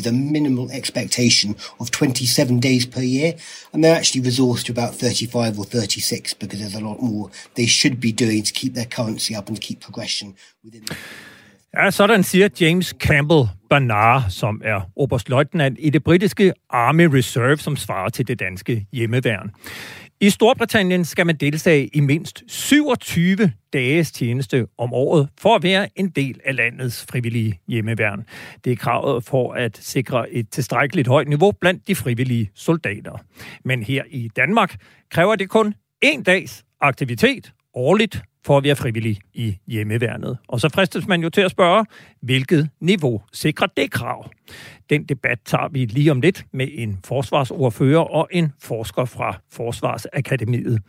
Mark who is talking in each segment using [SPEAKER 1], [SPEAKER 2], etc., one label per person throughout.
[SPEAKER 1] with a minimal expectation of 27 days per year. And they're actually resourced to about 35 or 36 because there's a lot more they should be doing to keep their currency up and to keep progression within
[SPEAKER 2] Ja, sådan siger James Campbell Barnard, som er oberstløjtnant i det britiske Army Reserve, som svarer til det danske hjemmeværn. I Storbritannien skal man deltage i mindst 27 dages tjeneste om året for at være en del af landets frivillige hjemmeværn. Det er kravet for at sikre et tilstrækkeligt højt niveau blandt de frivillige soldater. Men her i Danmark kræver det kun en dags aktivitet årligt for at være frivillig i hjemmeværnet. Og så fristes man jo til at spørge, hvilket niveau sikrer det krav? Den debat tager vi lige om lidt med en forsvarsordfører og en forsker fra Forsvarsakademiet.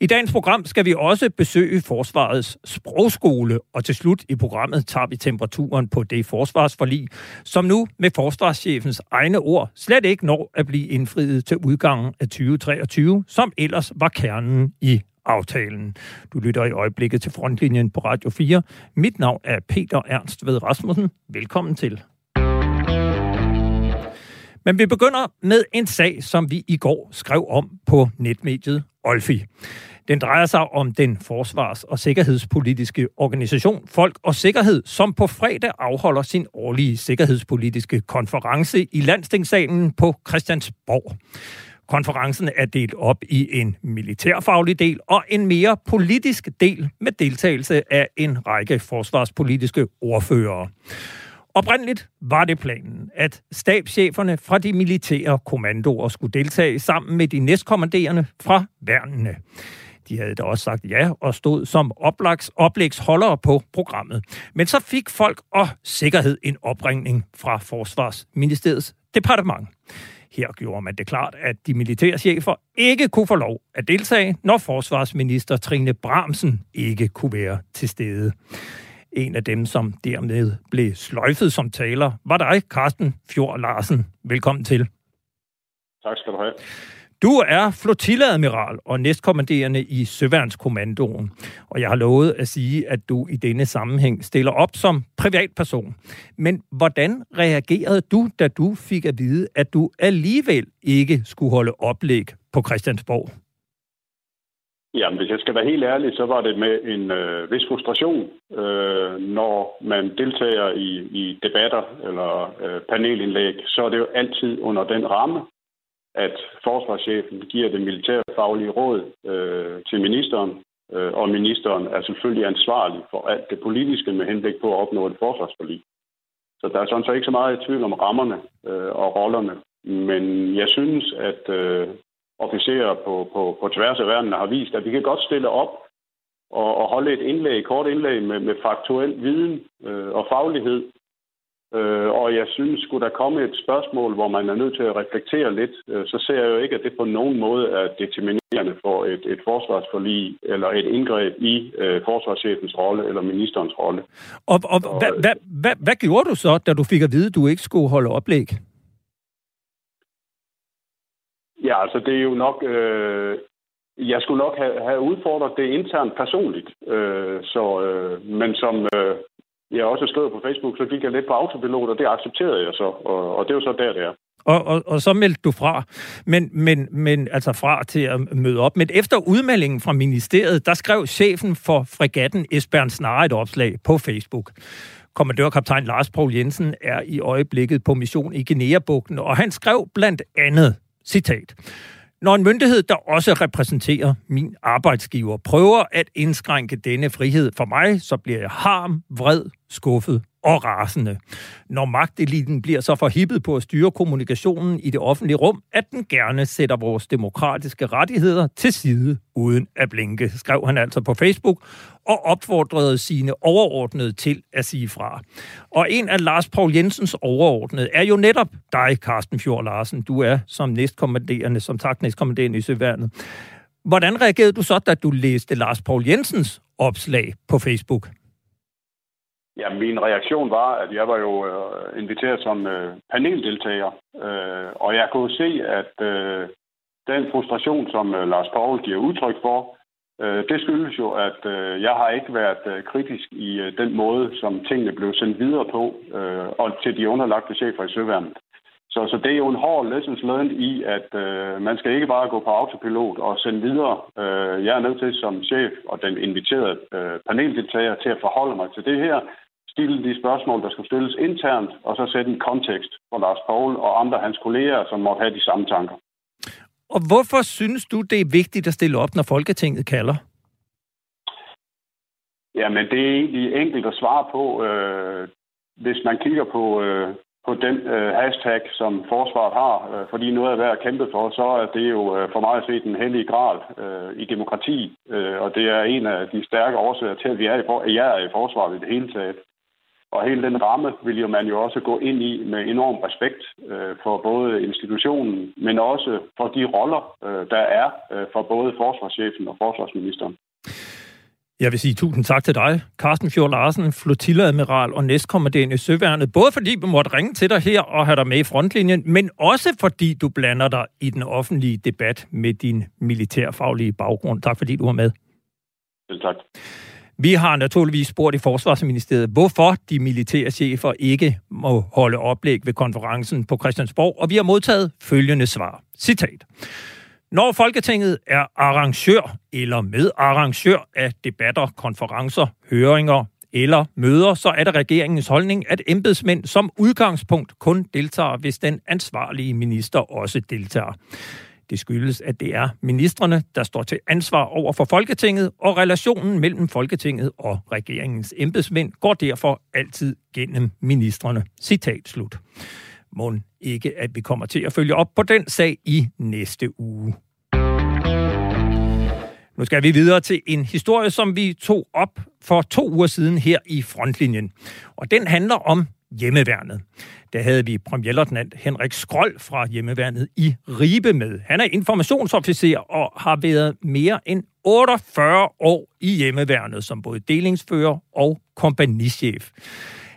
[SPEAKER 2] I dagens program skal vi også besøge Forsvarets sprogskole, og til slut i programmet tager vi temperaturen på det forsvarsforlig, som nu med forsvarschefens egne ord slet ikke når at blive indfriet til udgangen af 2023, som ellers var kernen i aftalen. Du lytter i øjeblikket til Frontlinjen på Radio 4. Mit navn er Peter Ernst ved Rasmussen. Velkommen til. Men vi begynder med en sag, som vi i går skrev om på netmediet Olfi. Den drejer sig om den forsvars- og sikkerhedspolitiske organisation Folk og Sikkerhed, som på fredag afholder sin årlige sikkerhedspolitiske konference i Landstingssalen på Christiansborg. Konferencen er delt op i en militærfaglig del og en mere politisk del med deltagelse af en række forsvarspolitiske ordførere. Oprindeligt var det planen, at stabscheferne fra de militære kommandoer skulle deltage sammen med de næstkommanderende fra værnene. De havde da også sagt ja og stod som oplags, oplægsholdere på programmet. Men så fik folk og sikkerhed en opringning fra Forsvarsministeriets departement. Her gjorde man det klart, at de militære chefer ikke kunne få lov at deltage, når forsvarsminister Trine Bramsen ikke kunne være til stede. En af dem, som dermed blev sløjfet som taler, var dig, Carsten Fjord Larsen. Velkommen til.
[SPEAKER 3] Tak skal du have.
[SPEAKER 2] Du er flotilleadmiral og næstkommanderende i Søværnskommandoen, og jeg har lovet at sige, at du i denne sammenhæng stiller op som privatperson. Men hvordan reagerede du, da du fik at vide, at du alligevel ikke skulle holde oplæg på Christiansborg?
[SPEAKER 3] Jamen, hvis jeg skal være helt ærlig, så var det med en øh, vis frustration, øh, når man deltager i, i debatter eller øh, panelindlæg, så er det jo altid under den ramme, at forsvarschefen giver det militære faglige råd øh, til ministeren, øh, og ministeren er selvfølgelig ansvarlig for alt det politiske med henblik på at opnå et forsvarsforlig. Så der er sådan så ikke så meget i tvivl om rammerne øh, og rollerne. Men jeg synes, at øh, officerer på, på, på tværs af verden har vist, at vi kan godt stille op og, og holde et indlæg, kort indlæg med, med faktuel viden øh, og faglighed, Øh, og jeg synes, skulle der komme et spørgsmål, hvor man er nødt til at reflektere lidt, øh, så ser jeg jo ikke, at det på nogen måde er determinerende for et, et forsvarsforlig eller et indgreb i øh, forsvarschefens rolle eller ministerens rolle.
[SPEAKER 2] Og, og så, hvad, hvad, hvad, hvad gjorde du så, da du fik at vide, at du ikke skulle holde oplæg?
[SPEAKER 3] Ja, altså det er jo nok... Øh, jeg skulle nok have, have udfordret det internt personligt. Øh, så, øh, men som, øh, jeg også skrev på Facebook, så gik jeg lidt på autopilot, og det accepterede jeg så, og, og det er jo så der, det er.
[SPEAKER 2] Og, og, og så meldte du fra, men, men, men altså fra til at møde op. Men efter udmeldingen fra ministeriet, der skrev chefen for fregatten Esbjørn Snare et opslag på Facebook. Kommandørkaptajn Lars Paul Jensen er i øjeblikket på mission i Guinea-bugten, og han skrev blandt andet, citat, når en myndighed, der også repræsenterer min arbejdsgiver, prøver at indskrænke denne frihed for mig, så bliver jeg harm, vred, skuffet og rasende. Når magteliten bliver så forhippet på at styre kommunikationen i det offentlige rum, at den gerne sætter vores demokratiske rettigheder til side uden at blinke, skrev han altså på Facebook og opfordrede sine overordnede til at sige fra. Og en af Lars Paul Jensens overordnede er jo netop dig, Carsten Fjord Larsen. Du er som næstkommanderende, som tak næstkommanderende i Søværnet. Hvordan reagerede du så, da du læste Lars Paul Jensens opslag på Facebook?
[SPEAKER 3] Ja, min reaktion var, at jeg var jo øh, inviteret som øh, paneldeltager, øh, og jeg kunne se, at øh, den frustration, som øh, Lars Paul giver udtryk for, øh, det skyldes jo, at øh, jeg har ikke været øh, kritisk i øh, den måde, som tingene blev sendt videre på, øh, og til de underlagte chefer i Søværnet. Så, så det er jo en hård lessons learned i, at øh, man skal ikke bare gå på autopilot og sende videre. Øh, jeg er nødt til som chef og den inviterede øh, paneldeltager til at forholde mig til det her, stille de spørgsmål, der skal stilles internt, og så sætte en kontekst for Lars Paul og andre hans kolleger, som måtte have de samme tanker.
[SPEAKER 2] Og hvorfor synes du, det er vigtigt at stille op, når Folketinget kalder?
[SPEAKER 3] Jamen, det er egentlig enkelt at svare på. Øh, hvis man kigger på, øh, på den øh, hashtag, som forsvaret har, øh, fordi noget er værd at kæmpe for, så er det jo øh, for mig at se den hellige gral øh, i demokrati. Øh, og det er en af de stærke årsager til, at vi er i, for, at jeg er i forsvaret i det hele taget. Og hele den ramme vil jo man jo også gå ind i med enorm respekt øh, for både institutionen, men også for de roller, øh, der er øh, for både forsvarschefen og forsvarsministeren.
[SPEAKER 2] Jeg vil sige tusind tak til dig, Carsten Fjord Larsen, flotilladmiral og næstkommanderende i Søværnet. Både fordi vi måtte ringe til dig her og have dig med i frontlinjen, men også fordi du blander dig i den offentlige debat med din militærfaglige baggrund. Tak fordi du var med.
[SPEAKER 3] Selv tak.
[SPEAKER 2] Vi har naturligvis spurgt i Forsvarsministeriet, hvorfor de militære chefer ikke må holde oplæg ved konferencen på Christiansborg, og vi har modtaget følgende svar. Citat. Når Folketinget er arrangør eller medarrangør af debatter, konferencer, høringer eller møder, så er det regeringens holdning, at embedsmænd som udgangspunkt kun deltager, hvis den ansvarlige minister også deltager. Det skyldes, at det er ministerne, der står til ansvar over for Folketinget, og relationen mellem Folketinget og regeringens embedsmænd går derfor altid gennem ministerne. Citat slut. Må ikke, at vi kommer til at følge op på den sag i næste uge. Nu skal vi videre til en historie, som vi tog op for to uger siden her i frontlinjen. Og den handler om hjemmeværnet. Der havde vi premierløjtnant Henrik Skrold fra hjemmeværnet i Ribe med. Han er informationsofficer og har været mere end 48 år i hjemmeværnet som både delingsfører og kompagnichef.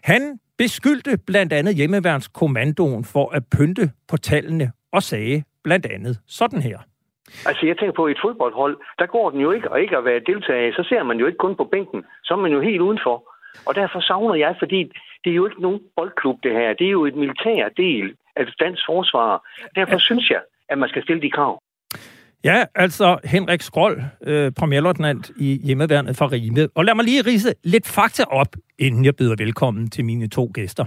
[SPEAKER 2] Han beskyldte blandt andet hjemmeværnskommandoen for at pynte på tallene og sagde blandt andet sådan her.
[SPEAKER 4] Altså, jeg tænker på, et fodboldhold, der går den jo ikke, og ikke at være deltager, så ser man jo ikke kun på bænken, så er man jo helt udenfor. Og derfor savner jeg, fordi det er jo ikke nogen boldklub, det her. Det er jo et militær del af dansk forsvar. Derfor synes jeg, at man skal stille de krav.
[SPEAKER 2] Ja, altså Henrik Skrold, øh, premierløjtnant i hjemmeværnet fra Rime. Og lad mig lige rise lidt fakta op, inden jeg byder velkommen til mine to gæster.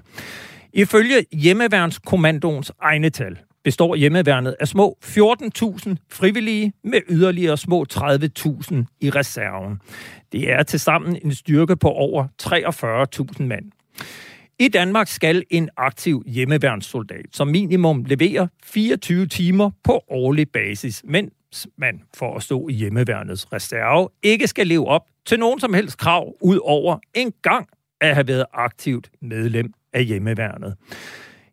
[SPEAKER 2] Ifølge hjemmeværnskommandoens egne tal består hjemmeværnet af små 14.000 frivillige med yderligere små 30.000 i reserven. Det er til sammen en styrke på over 43.000 mand. I Danmark skal en aktiv hjemmeværnssoldat som minimum levere 24 timer på årlig basis, mens man for at stå i hjemmeværnets reserve ikke skal leve op til nogen som helst krav ud over en gang at have været aktivt medlem af hjemmeværnet.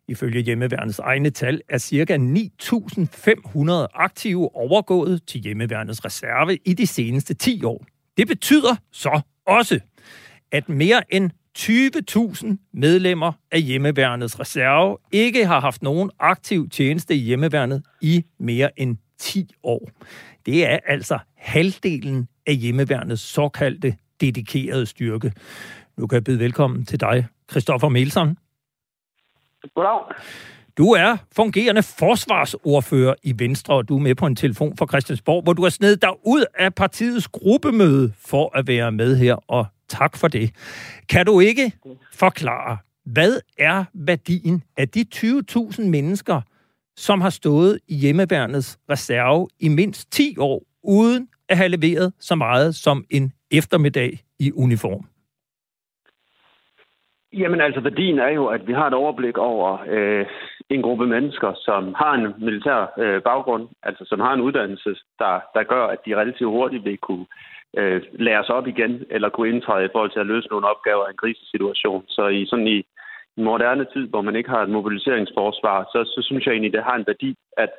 [SPEAKER 2] Ifølge hjemmeværnets egne tal er ca. 9.500 aktive overgået til hjemmeværnets reserve i de seneste 10 år. Det betyder så også, at mere end 20.000 medlemmer af hjemmeværnets reserve ikke har haft nogen aktiv tjeneste i hjemmeværnet i mere end 10 år. Det er altså halvdelen af hjemmeværnets såkaldte dedikerede styrke. Nu kan jeg byde velkommen til dig, Christoffer Melsen.
[SPEAKER 4] Goddag.
[SPEAKER 2] Du er fungerende forsvarsordfører i Venstre, og du er med på en telefon fra Christiansborg, hvor du er sned dig ud af partiets gruppemøde for at være med her, og tak for det. Kan du ikke forklare, hvad er værdien af de 20.000 mennesker, som har stået i hjemmeværnets reserve i mindst 10 år, uden at have leveret så meget som en eftermiddag i uniform?
[SPEAKER 4] Jamen altså, værdien er jo, at vi har et overblik over øh, en gruppe mennesker, som har en militær øh, baggrund, altså som har en uddannelse, der, der gør, at de relativt hurtigt vil kunne øh, lære sig op igen, eller kunne indtræde i forhold til at løse nogle opgaver i en krisesituation. Så i sådan i en moderne tid, hvor man ikke har et mobiliseringsforsvar, så, så synes jeg egentlig, det har en værdi, at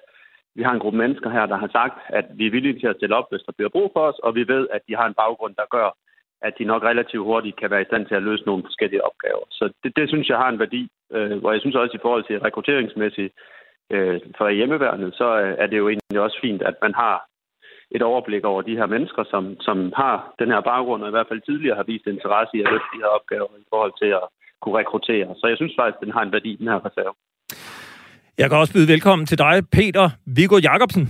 [SPEAKER 4] vi har en gruppe mennesker her, der har sagt, at vi er villige til at stille op, hvis der bliver brug for os, og vi ved, at de har en baggrund, der gør, at de nok relativt hurtigt kan være i stand til at løse nogle forskellige opgaver. Så det, det synes jeg har en værdi, øh, hvor jeg synes også i forhold til rekrutteringsmæssigt øh, for hjemmeværnet, så øh, er det jo egentlig også fint, at man har et overblik over de her mennesker, som, som har den her baggrund, og i hvert fald tidligere har vist interesse i at løse de her opgaver i forhold til at kunne rekruttere. Så jeg synes faktisk, at den har en værdi, den her reserve.
[SPEAKER 2] Jeg kan også byde velkommen til dig, Peter Viggo Jacobsen.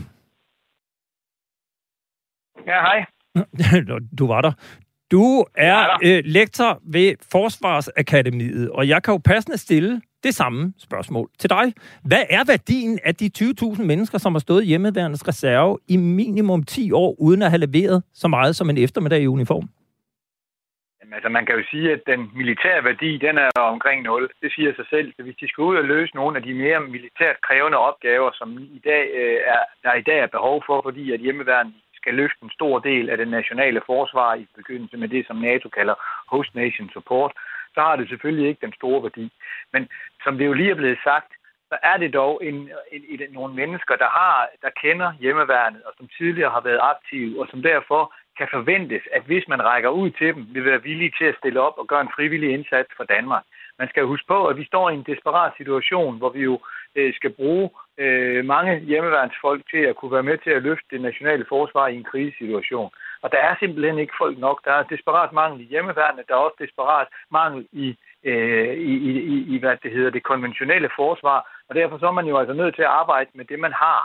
[SPEAKER 5] Ja, hej.
[SPEAKER 2] Du var der. Du er øh, lektor ved Forsvarsakademiet, og jeg kan jo passende stille det samme spørgsmål til dig. Hvad er værdien af de 20.000 mennesker, som har stået hjemmeværendets reserve i minimum 10 år, uden at have leveret så meget som en eftermiddag i uniform?
[SPEAKER 5] Jamen, altså, man kan jo sige, at den militære værdi, den er omkring 0. Det siger sig selv. Så hvis de skal ud og løse nogle af de mere militært krævende opgaver, som i dag, øh, er, der i dag er behov for, fordi at hjemmeværende skal løfte en stor del af det nationale forsvar i begyndelse med det, som NATO kalder host nation support, så har det selvfølgelig ikke den store værdi. Men som det jo lige er blevet sagt, så er det dog en, en, en, nogle mennesker, der har, der kender hjemmeværnet, og som tidligere har været aktive, og som derfor kan forventes, at hvis man rækker ud til dem, vil være villige til at stille op og gøre en frivillig indsats for Danmark. Man skal huske på, at vi står i en desperat situation, hvor vi jo øh, skal bruge øh, mange hjemmeværnsfolk til at kunne være med til at løfte det nationale forsvar i en krisesituation. Og der er simpelthen ikke folk nok. Der er desperat mangel i hjemmeværnet, der er også desperat mangel i, øh, i, i, i hvad det hedder, det konventionelle forsvar, og derfor så er man jo altså nødt til at arbejde med det, man har.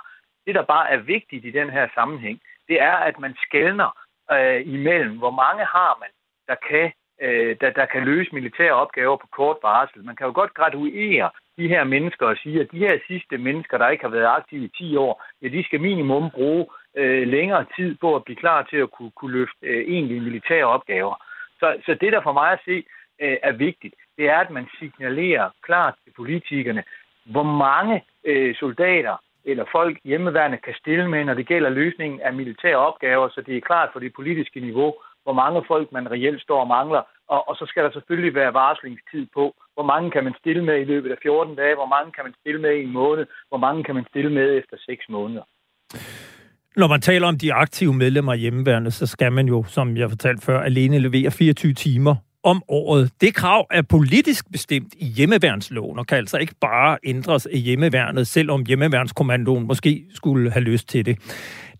[SPEAKER 5] Det, der bare er vigtigt i den her sammenhæng, det er, at man skældner øh, imellem, hvor mange har man, der kan, øh, der, der kan løse militære opgaver på kort varsel. Man kan jo godt graduere de her mennesker og sige, at de her sidste mennesker, der ikke har været aktive i 10 år, ja, de skal minimum bruge øh, længere tid på at blive klar til at kunne, kunne løfte øh, egentlige militære opgaver. Så, så det, der for mig at se øh, er vigtigt, det er, at man signalerer klart til politikerne, hvor mange øh, soldater eller folk hjemmeværende kan stille med, når det gælder løsningen af militære opgaver, så det er klart for det politiske niveau, hvor mange folk man reelt står og mangler. Og, og så skal der selvfølgelig være varslingstid på, hvor mange kan man stille med i løbet af 14 dage, hvor mange kan man stille med i en måned, hvor mange kan man stille med efter 6 måneder.
[SPEAKER 2] Når man taler om de aktive medlemmer af hjemmeværende, så skal man jo, som jeg fortalte før, alene levere 24 timer om året. Det krav er politisk bestemt i hjemmeværnsloven, og kan altså ikke bare ændres af hjemmeværnet, selvom hjemmeværnskommandoen måske skulle have lyst til det.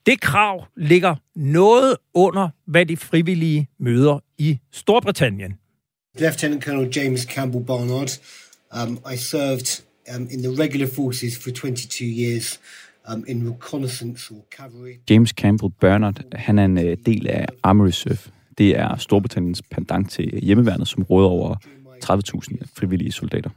[SPEAKER 2] Det krav ligger noget under, hvad de frivillige møder i Storbritannien.
[SPEAKER 1] Lieutenant Colonel James Campbell Barnard. Um, I served um, in the regular forces for 22 years um, in reconnaissance or cavalry.
[SPEAKER 6] James Campbell Bernard, han er en uh, del af Army Reserve. Det er Storbritanniens pendant til hjemmeværnet, som råder over 30.000 frivillige soldater.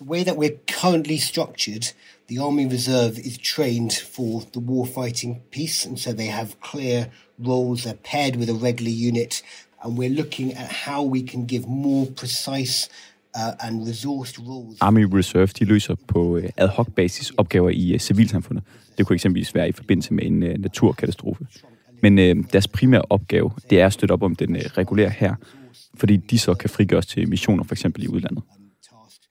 [SPEAKER 1] The way that we're currently structured, the Army Reserve is trained for the warfighting piece, and so they have clear roles. They're paired with a regular unit, and we're looking at how we can give more precise uh, and resourced roles.
[SPEAKER 6] Army Reserve de løser på øh, ad hoc basis opgaver i uh, civilsamfundet. Det kunne eksempelvis være i forbindelse med en uh, naturkatastrofe. Men øh, deres primære opgave, det er at støtte op om den øh, regulære her, fordi de så kan frigøres til missioner, for eksempel i udlandet.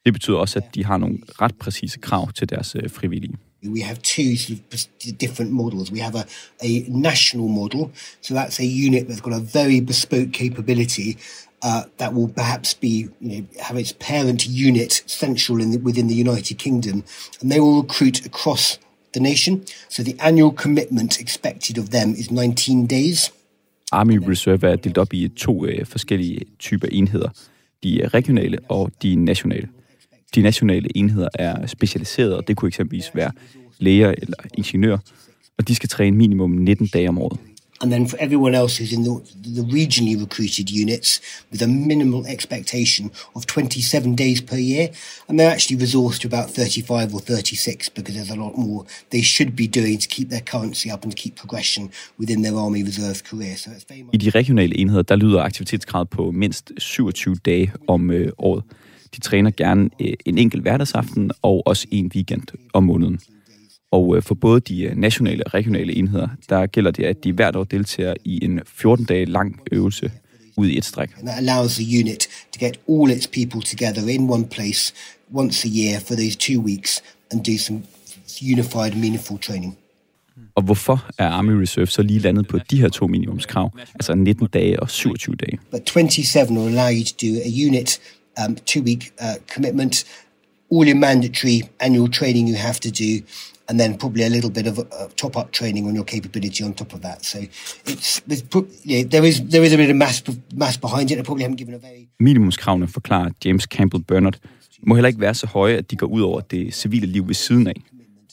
[SPEAKER 6] Det betyder også, at de har nogle ret præcise krav til deres øh, frivillige.
[SPEAKER 1] We have two sort of different models. We have a, a national model, so that's a unit that's got a very bespoke capability uh, that will perhaps be, you know, have its parent unit central in the, within the United Kingdom, and they will recruit across the nation. So the annual commitment expected of them is 19 days.
[SPEAKER 6] Army Reserve er delt op i to øh, forskellige typer enheder. De regionale og de nationale. De nationale enheder er specialiserede, og det kunne eksempelvis være læger eller ingeniører, og de skal træne minimum 19 dage om året.
[SPEAKER 1] And then for everyone else who's in the, the regionally recruited units with a minimal expectation of 27 days per year. And they're actually resourced to about 35 or 36 because there's a lot more they should be doing to keep their currency up and to keep progression within their Army Reserve career. So it's very much...
[SPEAKER 6] I de regionale enheder, der lyder aktivitetskravet på mindst 27 dage om øh, året. De træner gerne øh, en enkelt hverdagsaften og også en weekend om måneden. Og øh, for både de øh, nationale og regionale enheder, der gælder det, at de hvert år deltager i en 14-dage lang øvelse ud i et stræk.
[SPEAKER 1] And that allows the unit to get all its people together in one place once a year for those two weeks and do some unified, meaningful training.
[SPEAKER 6] Og hvorfor er Army Reserve så lige landet på de her to minimumskrav, altså 19 dage og 27 dage?
[SPEAKER 1] But 27 will allow you to do a unit, um, two-week uh, commitment, all your mandatory annual training you have to do, and then probably a little bit of uh, top-up training on your capability on top of that. So it's there's, yeah, there is there is a bit of mass mass behind it. I probably haven't given a very
[SPEAKER 6] Minimumskravene forklarer James Campbell Bernard må heller ikke være så høje, at de går ud over det civile liv ved siden af.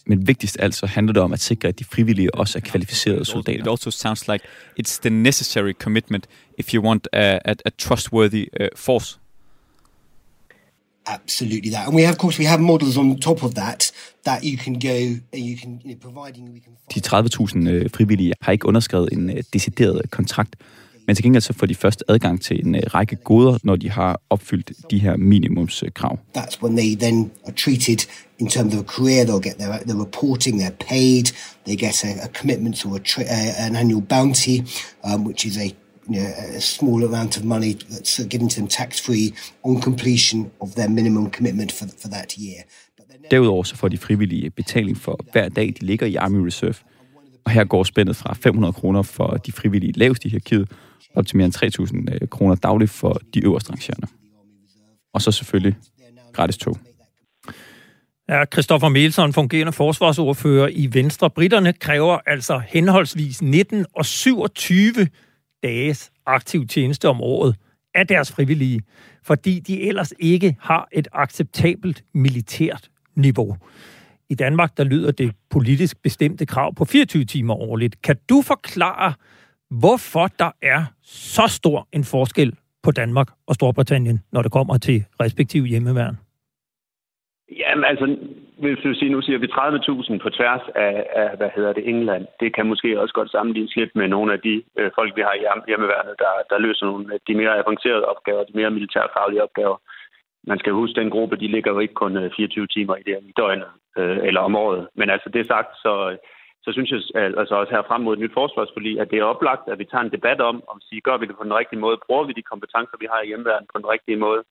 [SPEAKER 6] Men vigtigst altså handler det om at sikre, at de frivillige også er kvalificerede soldater.
[SPEAKER 7] It also sounds like it's the necessary commitment if you want a, a, a trustworthy uh, force.
[SPEAKER 1] Absolutely that. And we have, of course, we have models on top of that, that you can go, you can, you know, providing we can...
[SPEAKER 6] De 30.000 øh, frivillige har ikke underskrevet en uh, decideret kontrakt, men til gengæld så får de først adgang til en række goder, når de har opfyldt de her minimumskrav.
[SPEAKER 1] That's when they then are treated in terms of a career. They'll get their, their reporting, they're paid, they get a, a commitment to a an annual bounty, um, which is a you know, a small amount of money that's given to them tax-free on completion of their minimum commitment for, for that year.
[SPEAKER 6] Derudover så får de frivillige betaling for hver dag, de ligger i Army Reserve. Og her går spændet fra 500 kroner for de frivillige lavest i hierarkiet, op til mere end 3.000 kroner dagligt for de øverste rangerende. Og så selvfølgelig gratis tog.
[SPEAKER 2] Ja, Christoffer Melson, fungerende forsvarsordfører i Venstre. Britterne kræver altså henholdsvis 19 og 27 dages aktiv tjeneste om året af deres frivillige, fordi de ellers ikke har et acceptabelt militært niveau. I Danmark, der lyder det politisk bestemte krav på 24 timer årligt. Kan du forklare, hvorfor der er så stor en forskel på Danmark og Storbritannien, når det kommer til respektive hjemmeværn?
[SPEAKER 4] Jamen altså, hvis du siger, nu siger vi 30.000 på tværs af, af, hvad hedder det, England. Det kan måske også godt sammenlignes lidt med nogle af de øh, folk, vi har i hjemmeværnet, der, der løser nogle af de mere avancerede opgaver, de mere militærfaglige opgaver. Man skal huske, den gruppe, de ligger jo ikke kun øh, 24 timer i det i døgnet øh, eller om året. Men altså, det sagt, så, så synes jeg altså også her frem mod et nyt forsvarsforlig, at det er oplagt, at vi tager en debat om, om sige, gør vi det på den rigtige måde? Bruger vi de kompetencer, vi har i hjemmeværnet på den rigtige måde?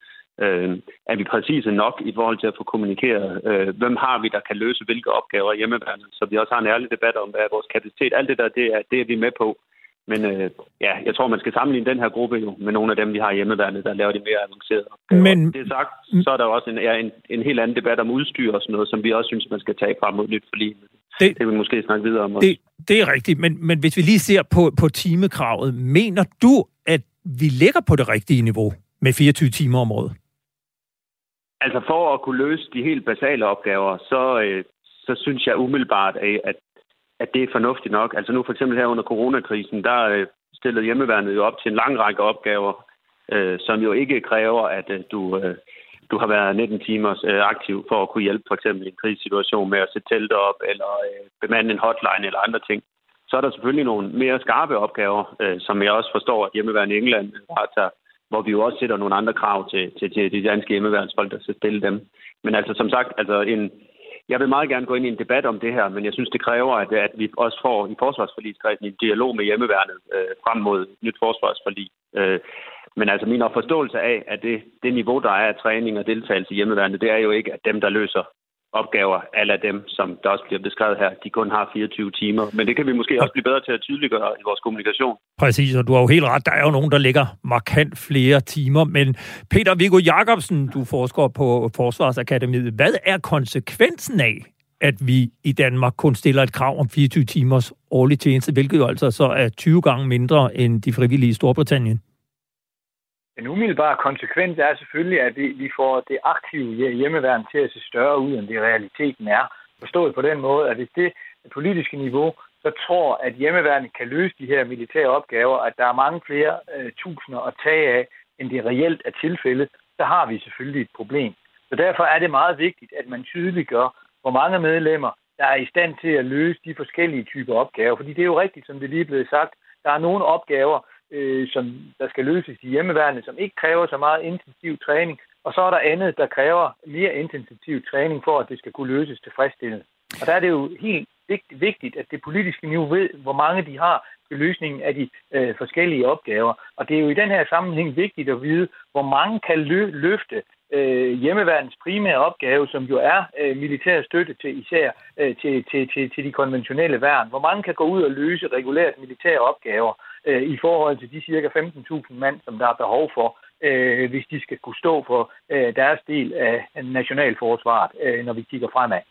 [SPEAKER 4] Øh, er vi præcise nok i forhold til at få kommunikeret, øh, hvem har vi, der kan løse hvilke opgaver i hjemmeværnet, så vi også har en ærlig debat om, hvad er vores kapacitet. Alt det der, det er, det er vi med på. Men øh, ja, jeg tror, man skal sammenligne den her gruppe jo med nogle af dem, vi har i hjemmeværnet, der laver de mere avancerede opgaver. Men... Det sagt, så er der også en, ja, en, en helt anden debat om udstyr og sådan noget, som vi også synes, man skal tage frem mod nyt forlig. Det, det vil vi måske snakke videre om også.
[SPEAKER 2] Det, det er rigtigt, men, men hvis vi lige ser på, på timekravet, mener du, at vi ligger på det rigtige niveau med 24 timer om året?
[SPEAKER 4] Altså for at kunne løse de helt basale opgaver, så, øh, så synes jeg umiddelbart, at, at det er fornuftigt nok. Altså nu for eksempel her under coronakrisen, der øh, stillede hjemmeværnet jo op til en lang række opgaver, øh, som jo ikke kræver, at øh, du, øh, du har været 19 timer øh, aktiv for at kunne hjælpe for eksempel i en krisesituation med at sætte teltet op, eller øh, bemande en hotline eller andre ting. Så er der selvfølgelig nogle mere skarpe opgaver, øh, som jeg også forstår, at hjemmeværende i England øh, tager hvor vi jo også sætter nogle andre krav til, til, til de danske hjemmeværnsfolk, der skal stille dem. Men altså som sagt, altså en, jeg vil meget gerne gå ind i en debat om det her, men jeg synes, det kræver, at, at vi også får i forsvarsforligskredsen en dialog med hjemmeværnet øh, frem mod nyt forsvarsforlig. Øh, men altså min forståelse af, at det, det niveau, der er af træning og deltagelse i hjemmeværnet, det er jo ikke, at dem, der løser opgaver, alle dem, som der også bliver beskrevet her, de kun har 24 timer. Men det kan vi måske også blive bedre til at tydeliggøre i vores kommunikation.
[SPEAKER 2] Præcis, og du har jo helt ret. Der er jo nogen, der ligger markant flere timer. Men Peter Viggo Jacobsen, du forsker på Forsvarsakademiet. Hvad er konsekvensen af, at vi i Danmark kun stiller et krav om 24 timers årlig tjeneste, hvilket jo altså så er 20 gange mindre end de frivillige i Storbritannien?
[SPEAKER 5] Den umiddelbare konsekvens er selvfølgelig, at vi, vi får det aktive hjemmeværn til at se større ud, end det realiteten er. Forstået på den måde, at hvis det politiske niveau så tror, at hjemmeværnet kan løse de her militære opgaver, at der er mange flere øh, tusinder at tage af, end det reelt er tilfældet, så har vi selvfølgelig et problem. Så derfor er det meget vigtigt, at man tydeliggør, hvor mange medlemmer, der er i stand til at løse de forskellige typer opgaver. Fordi det er jo rigtigt, som det lige er blevet sagt, der er nogle opgaver, øh, som der skal løses i hjemmeværende, som ikke kræver så meget intensiv træning, og så er der andet, der kræver mere intensiv træning for, at det skal kunne løses tilfredsstillende. Og der er det jo helt vigtigt, at det politiske niveau ved, hvor mange de har til løsningen af de øh, forskellige opgaver. Og det er jo i den her sammenhæng vigtigt at vide, hvor mange kan lø- løfte øh, hjemmeværendens primære opgave, som jo er øh, militær støtte til især øh, til, til, til, til de konventionelle værn. Hvor mange kan gå ud og løse regulært militære opgaver øh, i forhold til de cirka 15.000 mand, som der er behov for, øh, hvis de skal kunne stå for øh, deres del af nationalforsvaret, øh, når vi kigger fremad.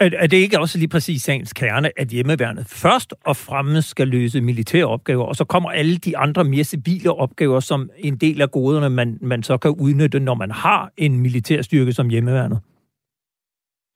[SPEAKER 2] Er, er det ikke også lige præcis sagens kerne, at hjemmeværnet først og fremmest skal løse militære opgaver, og så kommer alle de andre mere civile opgaver som en del af goderne, man, man så kan udnytte, når man har en militærstyrke som hjemmeværnet?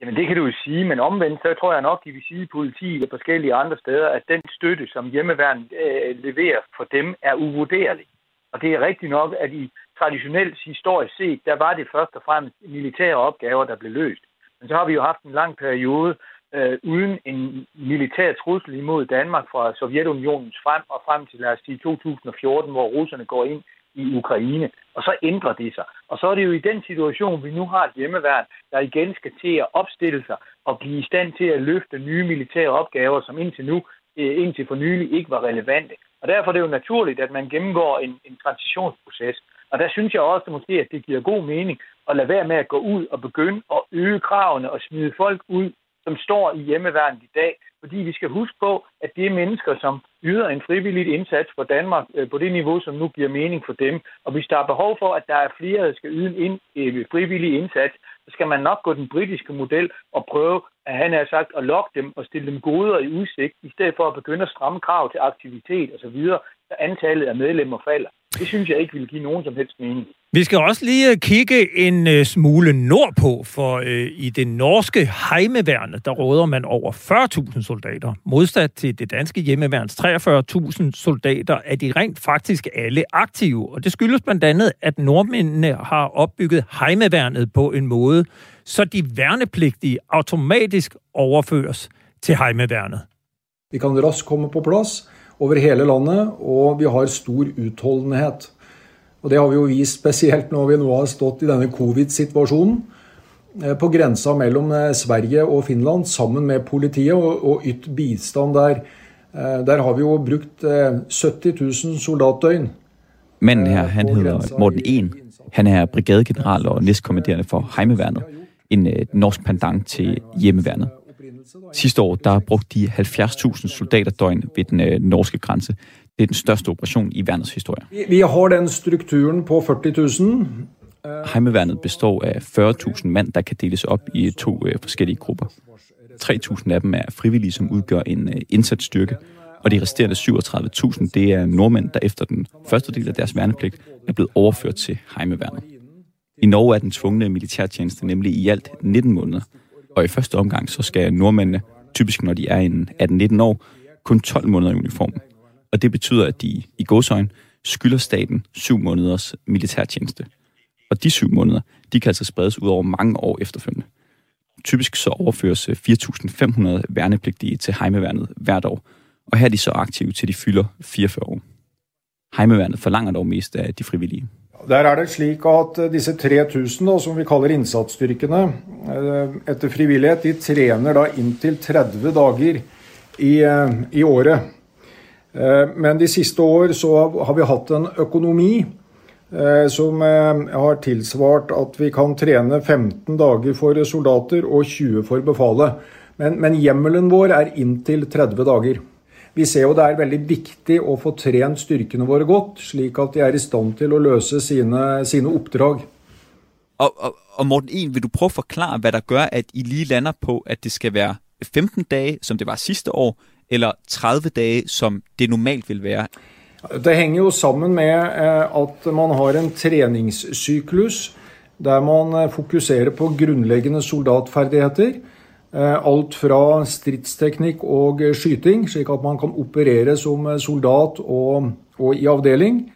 [SPEAKER 5] Jamen det kan du jo sige, men omvendt så tror jeg nok, de vil sige i politiet og forskellige andre steder, at den støtte, som hjemmeværnet øh, leverer for dem, er uvurderlig. Og det er rigtigt nok, at i traditionelt historisk set, der var det først og fremmest militære opgaver, der blev løst. Men så har vi jo haft en lang periode øh, uden en militær trussel imod Danmark fra Sovjetunionens frem og frem til, lad os sige, 2014, hvor russerne går ind i Ukraine. Og så ændrer det sig. Og så er det jo i den situation, vi nu har et hjemmeværn, der igen skal til at opstille sig og blive i stand til at løfte nye militære opgaver, som indtil nu, øh, indtil for nylig ikke var relevante. Og derfor er det jo naturligt, at man gennemgår en, en transitionsproces. Og der synes jeg også måske, at det giver god mening at lade være med at gå ud og begynde at øge kravene og smide folk ud, som står i hjemmeværnet i dag. Fordi vi skal huske på, at det er mennesker, som yder en frivillig indsats for Danmark øh, på det niveau, som nu giver mening for dem. Og hvis der er behov for, at der er flere, der skal yde en øh, frivillig indsats, så skal man nok gå den britiske model og prøve, at han har sagt, at lokke dem og stille dem goder i udsigt, i stedet for at begynde at stramme krav til aktivitet osv., så antallet af medlemmer falder. Det synes jeg ikke vil give nogen som helst mening.
[SPEAKER 2] Vi skal også lige kigge en øh, smule nordpå, for øh, i det norske heimeværnet, der råder man over 40.000 soldater. Modsat til det danske hjemmeværns 43.000 soldater er de rent faktisk alle aktive. Og det skyldes blandt andet, at nordmændene har opbygget heimeværnet på en måde, så de værnepligtige automatisk overføres til heimeværnet.
[SPEAKER 8] Vi kan raskt komme på plads over hele landet, og vi har stor utholdenhet. Og det har vi jo vist spesielt når vi nå har stått i denne covid-situasjonen. Eh, på grensa mellom eh, Sverige og Finland sammen med politiet og, og ytt bistand der. Eh, der har vi jo brukt 70 000 soldatdøgn.
[SPEAKER 6] Manden her, han hedder Morten En. Han er brigadegeneral og næstkommanderende for Heimeværnet, en norsk pendant til hjemmeværnet. Sidste år der brugte de 70.000 soldaterdøgn ved den norske grænse det er den største operation i værnets historie.
[SPEAKER 8] Vi har den strukturen på
[SPEAKER 6] 40.000. Heimeværnet består af 40.000 mand, der kan deles op i to øh, forskellige grupper. 3.000 af dem er frivillige, som udgør en øh, indsatsstyrke, og de resterende 37.000, det er nordmænd, der efter den første del af deres værnepligt er blevet overført til Heimeværnet. I Norge er den tvungne militærtjeneste nemlig i alt 19 måneder, og i første omgang så skal nordmændene, typisk når de er en 18-19 år, kun 12 måneder i uniform og det betyder, at de i godsøjen skylder staten syv måneders militærtjeneste. Og de syv måneder, de kan altså spredes ud over mange år efterfølgende. Typisk så overføres øh, 4.500 værnepligtige til heimeværnet hvert år, og her er de så aktive til de fylder 44 år. Heimeværnet forlanger dog mest af de frivillige.
[SPEAKER 8] Der er det slik at eh, disse 3000, da, som vi kaller innsatsstyrkene, eh, etter frivillighet, de trener da inntil 30 dager i, eh, i året. Eh, men de siste år så har vi hatt en økonomi eh, som har tilsvart at vi kan trene 15 dager for soldater og 20 for befalet. Men, men hjemmelen vår er inntil 30 dager. Vi ser jo det er veldig viktig å få trent styrkene våre godt, slik at de er i stand til å løse sine, sine oppdrag.
[SPEAKER 7] Og, og, og Morten 1, vil du prøve at forklare, hvad der gør, at I lige lander på, at det skal være 15 dage, som det var sidste år, eller 30 dage, som det normalt vil være?
[SPEAKER 8] Det hænger jo sammen med eh, at man har en treningscyklus der man eh, fokuserer på grundlæggende soldatferdigheter. Eh, alt fra stridsteknikk og skyting, slik at man kan operere som soldat og, og i afdeling.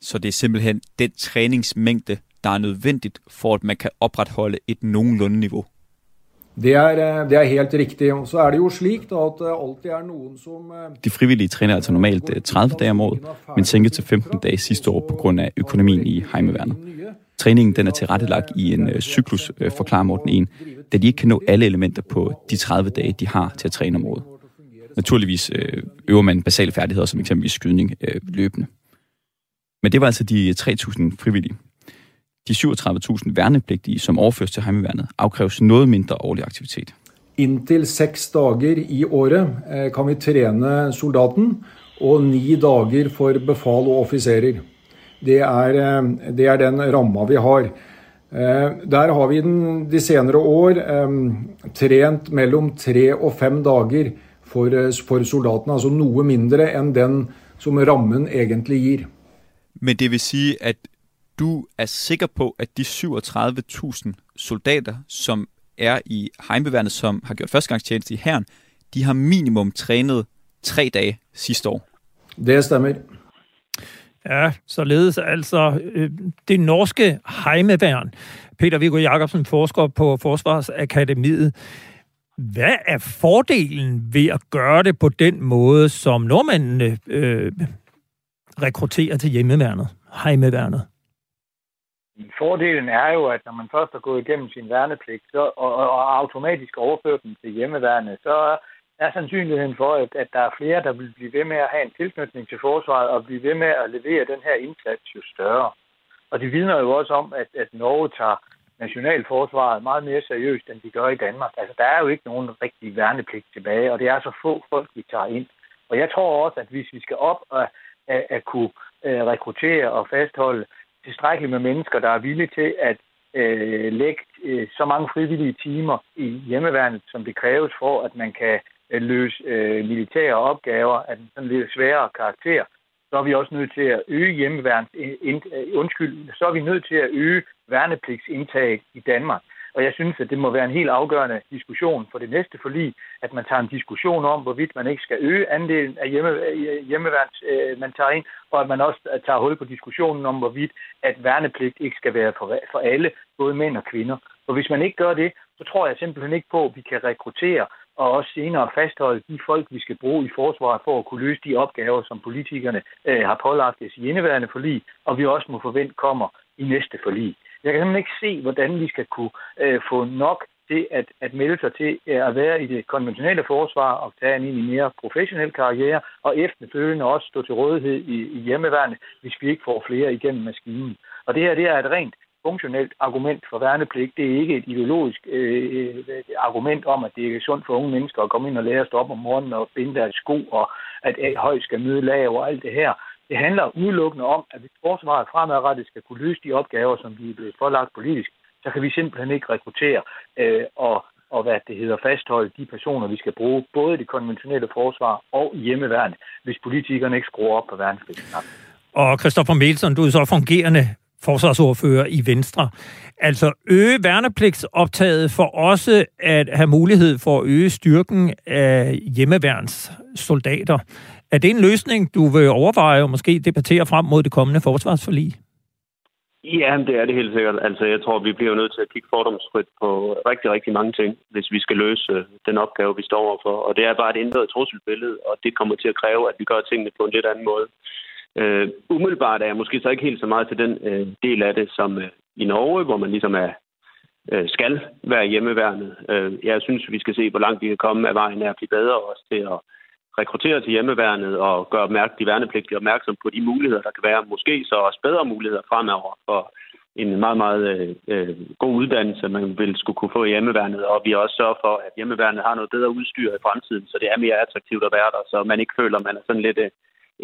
[SPEAKER 7] Så det er simpelthen den træningsmængde, der er nødvendigt for, at man kan opretholde et nogenlunde niveau?
[SPEAKER 8] Det er, eh, det er helt riktig. Så er det jo slik at det alltid er nogen som...
[SPEAKER 6] Eh, De frivillige træner altså normalt 30 dage om året, men sænket til 15 dage sidste år på grund af økonomien i heimeværnet. Træningen den er tilrettelagt i en øh, cyklus, øh, forklarer Morten en, da de ikke kan nå alle elementer på de 30 dage, de har til at træne om. Naturligvis øh, øver man basale færdigheder, som eksempelvis skydning, øh, løbende. Men det var altså de øh, 3.000 frivillige. De 37.000 værnepligtige, som overføres til heimeværnet, afkræves noget mindre årlig aktivitet.
[SPEAKER 8] Indtil seks dager i året øh, kan vi træne soldaten, og ni dager for befal og officerer. Det er, eh, det er den ramma vi har. Der har vi den, de senere år trent mellom tre og fem dager for, for soldatene, altså noe mindre enn den som rammen egentlig gir.
[SPEAKER 7] Men det vil sige, at du er sikker på, at de 37.000 soldater, som er i heimeværnet, som har gjort førstegangstjeneste i herren, de har minimum trænet tre dage sidste år.
[SPEAKER 8] Det stemmer.
[SPEAKER 2] Ja, således altså øh, det norske heimeværn. Peter Viggo Jacobsen, forsker på Forsvarsakademiet. Hvad er fordelen ved at gøre det på den måde, som nordmændene øh, rekrutterer til hjemmeværnet, heimeværnet?
[SPEAKER 5] Fordelen er jo, at når man først har gået igennem sin værnepligt så, og, og automatisk overført den til hjemmeværnet, så er sandsynligheden for, at, at der er flere, der vil blive ved med at have en tilknytning til forsvaret og blive ved med at levere den her indsats jo større. Og det vidner jo også om, at, at Norge tager nationalforsvaret meget mere seriøst, end de gør i Danmark. Altså, der er jo ikke nogen rigtig værnepligt tilbage, og det er så få folk, vi tager ind. Og jeg tror også, at hvis vi skal op og at, at kunne uh, rekruttere og fastholde tilstrækkeligt med mennesker, der er villige til at øh, lægge øh, så mange frivillige timer i hjemmeværnet, som det kræves for, at man kan Øh, løse øh, militære opgaver af en sådan lidt sværere karakter, så er vi også nødt til at øge hjemmeværns, øh, undskyld, så er vi nødt til at øge værnepligtsindtag i Danmark. Og jeg synes, at det må være en helt afgørende diskussion for det næste forlig, at man tager en diskussion om, hvorvidt man ikke skal øge andelen af hjemme, hjemmeværns, øh, man tager ind, og at man også tager hul på diskussionen om, hvorvidt at værnepligt ikke skal være for, for alle, både mænd og kvinder. Og hvis man ikke gør det, så tror jeg simpelthen ikke på, at vi kan rekruttere og også senere fastholde de folk, vi skal bruge i forsvaret for at kunne løse de opgaver, som politikerne øh, har pålagt os i indeværende forlig, og vi også må forvente kommer i næste forlig. Jeg kan simpelthen ikke se, hvordan vi skal kunne øh, få nok til at, at melde sig til øh, at være i det konventionelle forsvar og tage en egentlig mere professionel karriere, og efterfølgende også stå til rådighed i, i hjemmeværende, hvis vi ikke får flere igennem maskinen. Og det her det er et rent funktionelt argument for værnepligt. Det er ikke et ideologisk øh, øh, argument om, at det er sundt for unge mennesker at komme ind og lære at stå op om morgenen og binde deres sko, og at høj skal møde lav og alt det her. Det handler udelukkende om, at hvis forsvaret fremadrettet skal kunne løse de opgaver, som vi er blevet forlagt politisk, så kan vi simpelthen ikke rekruttere øh, og, og hvad det hedder, fastholde de personer, vi skal bruge, både det konventionelle forsvar og hjemmeværnet, hvis politikerne ikke skruer op på værnepligten.
[SPEAKER 2] Og Christoffer Melsen, du er så fungerende forsvarsordfører i Venstre. Altså øge værnepligtsoptaget for også at have mulighed for at øge styrken af hjemmeværns soldater. Er det en løsning, du vil overveje og måske debattere frem mod det kommende forsvarsforlig?
[SPEAKER 4] Ja, det er det helt sikkert. Altså, jeg tror, vi bliver nødt til at kigge fordomsfrit på rigtig, rigtig mange ting, hvis vi skal løse øh, den opgave, vi står overfor. Og det er bare et ændret trusselbillede, og det kommer til at kræve, at vi gør tingene på en lidt anden måde. Øh, umiddelbart er jeg måske så ikke helt så meget til den øh, del af det, som øh, i Norge, hvor man ligesom er, øh, skal være hjemmeværende. Øh, jeg synes, vi skal se, hvor langt vi kan komme af vejen er at blive bedre også til at rekruttere til hjemmeværnet og gøre opmærk- de værnepligtige opmærksom på de muligheder, der kan være. Måske så også bedre muligheder fremover for en meget, meget øh, øh, god uddannelse, man vil skulle kunne få i hjemmeværnet, og vi også sørger for, at hjemmeværnet har noget bedre udstyr i fremtiden, så det er mere attraktivt at være der, så man ikke føler, at man er sådan lidt øh,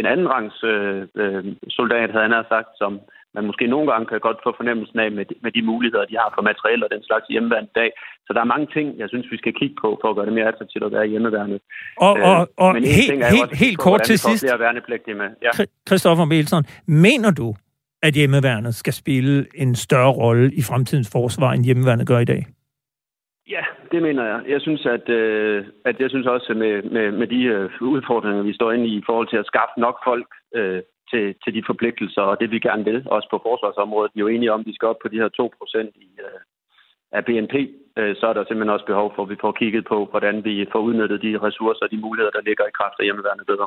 [SPEAKER 4] en anden rangs øh, øh, soldat, havde han sagt, som man måske nogle gange kan godt få fornemmelsen af med, med de muligheder, de har for materiel og den slags hjemmeværende dag. Så der er mange ting, jeg synes, vi skal kigge på, for at gøre det mere attraktivt at være hjemmeværende.
[SPEAKER 2] Og, og, øh, og Men helt, ting er helt, også, helt kort til sidst,
[SPEAKER 4] med. Ja.
[SPEAKER 2] Christoffer Melson, mener du, at hjemmeværnet skal spille en større rolle i fremtidens forsvar, end hjemmeværnet gør i dag?
[SPEAKER 4] Ja, det mener jeg. Jeg synes, at, øh, at jeg synes også med, med, med de øh, udfordringer, vi står inde i, i forhold til at skaffe nok folk øh, til, til de forpligtelser og det, vi gerne vil, også på forsvarsområdet. Vi er jo enige om, at vi skal op på de her 2% i, øh, af BNP. Øh, så er der simpelthen også behov for, at vi får kigget på, hvordan vi får udnyttet de ressourcer og de muligheder, der ligger i kraft af hjemmeværende bedre.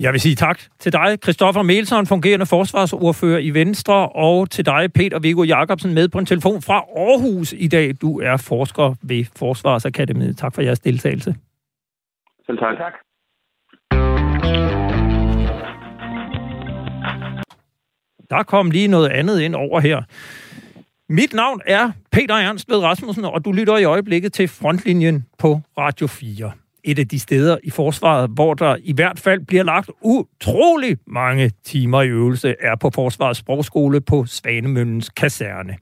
[SPEAKER 2] Jeg vil sige tak til dig, Christoffer Melson, fungerende forsvarsordfører i Venstre, og til dig, Peter Viggo Jacobsen, med på en telefon fra Aarhus i dag. Du er forsker ved Forsvarsakademiet. Tak for jeres deltagelse.
[SPEAKER 4] Selv tak. tak.
[SPEAKER 2] Der kom lige noget andet ind over her. Mit navn er Peter Ernst ved Rasmussen, og du lytter i øjeblikket til Frontlinjen på Radio 4 et af de steder i forsvaret, hvor der i hvert fald bliver lagt utrolig mange timer i øvelse, er på Forsvarets Sprogskole på Svanemøllens kaserne.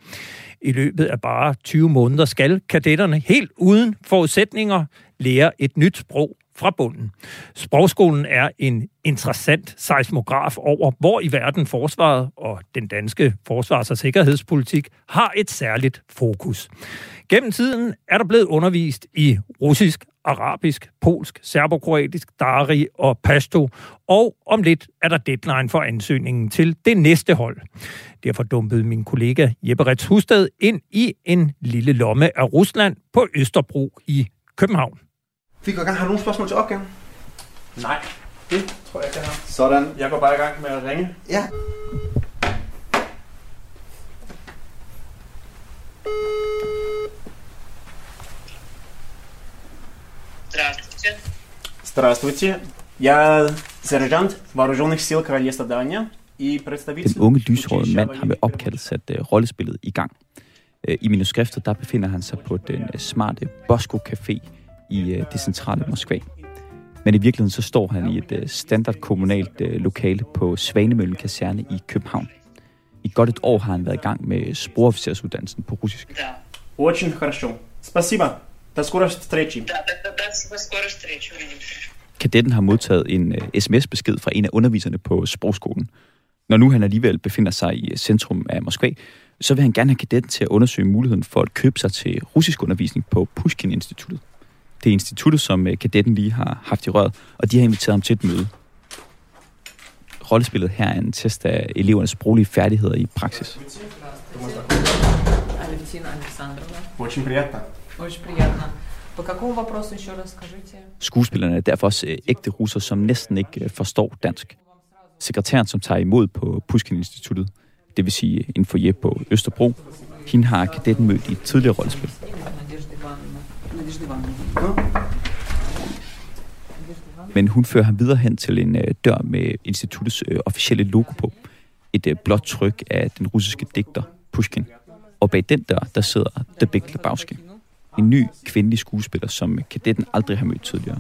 [SPEAKER 2] I løbet af bare 20 måneder skal kadetterne helt uden forudsætninger lære et nyt sprog fra bunden. Sprogskolen er en interessant seismograf over, hvor i verden forsvaret og den danske forsvars- og sikkerhedspolitik har et særligt fokus. Gennem tiden er der blevet undervist i russisk, arabisk, polsk, serbokroatisk, dari og pashto, og om lidt er der deadline for ansøgningen til det næste hold. Derfor dumpede min kollega Jeppe Rets Husted ind i en lille lomme af Rusland på Østerbro i København.
[SPEAKER 9] Vi går i gang. Har du nogle spørgsmål til opgaven?
[SPEAKER 10] Nej, det tror jeg, jeg har.
[SPEAKER 9] Sådan.
[SPEAKER 10] Jeg går bare i gang med at ringe.
[SPEAKER 9] Ja.
[SPEAKER 11] Здравствуйте.
[SPEAKER 10] Здравствуйте. Я сержант вооруженных сил Королевства Дания и представитель...
[SPEAKER 6] Den unge lyshårede mand har med opkaldt sat uh, rollespillet i gang. Uh, I manuskriptet der befinder han sig på den uh, smarte Bosco Café i uh, det centrale Moskva. Men i virkeligheden så står han i et uh, standard kommunalt uh, lokale på Svanemøllen Kaserne i København. I godt et år har han været i gang med sprogofficersuddannelsen på russisk.
[SPEAKER 11] Да.
[SPEAKER 10] Очень хорошо. Спасибо. До скорой встречи.
[SPEAKER 11] Да, да, да, да, до скорой встречи, увидимся.
[SPEAKER 6] Kadetten har modtaget en uh, sms-besked fra en af underviserne på sprogskolen. Når nu han alligevel befinder sig i centrum af Moskva, så vil han gerne have kadetten til at undersøge muligheden for at købe sig til russisk undervisning på Pushkin-instituttet. Det er instituttet, som øh, kadetten lige har haft i røret, og de har inviteret ham til et møde. Rollespillet her er en test af elevernes sproglige færdigheder i praksis.
[SPEAKER 12] Алевтина Александровна.
[SPEAKER 10] Очень приятно.
[SPEAKER 12] Очень приятно. По какому вопросу еще раз скажите?
[SPEAKER 6] Skuespillerne er derfor også øh, ægte russer, som næsten ikke øh, forstår dansk. Sekretæren, som tager imod på Pushkin-instituttet, det vil sige en foyer på Østerbro, hende har kadetten mødt i et tidligere rollespil.
[SPEAKER 12] Надежда Ивановна. Надежда Ивановна.
[SPEAKER 6] Men hun fører ham videre hen til en øh, dør med instituttets øh, officielle logo på. Et øh, blåt tryk af den russiske digter Pushkin. Og bag den dør, der sidder The Big Lebowski. En ny kvindelig skuespiller, som kadetten aldrig har mødt tidligere.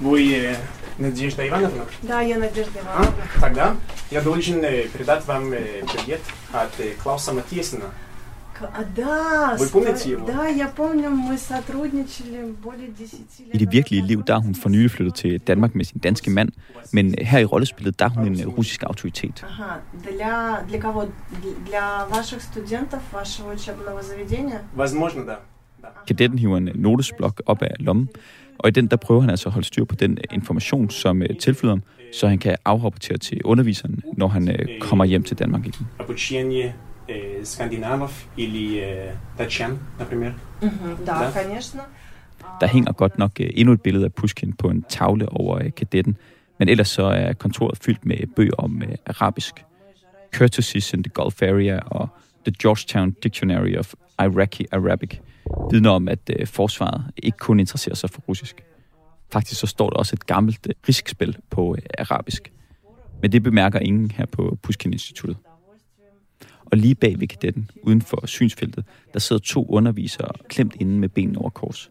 [SPEAKER 10] Вы э, Надежда Ивановна?
[SPEAKER 13] Да, я Надежда
[SPEAKER 10] А?
[SPEAKER 13] Ивановна.
[SPEAKER 10] Тогда я должен э, передать вам э, привет от э, Клауса Матьесена.
[SPEAKER 6] i det virkelige liv, der er hun for nylig flyttet til Danmark med sin danske mand, men her i rollespillet, der er hun en øh, russisk autoritet. Kadetten hiver en øh, notesblok op af lommen, og i den der prøver han altså at holde styr på den øh, information, som tilflyder ham, så han kan afrapportere til underviseren, når han kommer hjem til Danmark igen
[SPEAKER 10] Обучение э, скандинавов или э, датчан, например.
[SPEAKER 13] Мгм, Да,
[SPEAKER 10] Да.
[SPEAKER 13] конечно.
[SPEAKER 6] Der hænger godt nok øh, endnu et billede af Pushkin på en tavle over øh, kadetten, men ellers så er kontoret fyldt med bøger om øh, arabisk. Courtesies in the Gulf Area og The Georgetown Dictionary of Iraqi Arabic vidner om, at øh, forsvaret ikke kun interesserer sig for russisk. Faktisk så står der også et gammelt øh, riskspil på øh, arabisk. Men det bemærker ingen her på Pushkin-instituttet. Og lige bag ved kadetten, uden for synsfeltet, der sidder to undervisere klemt inde med benene over kors.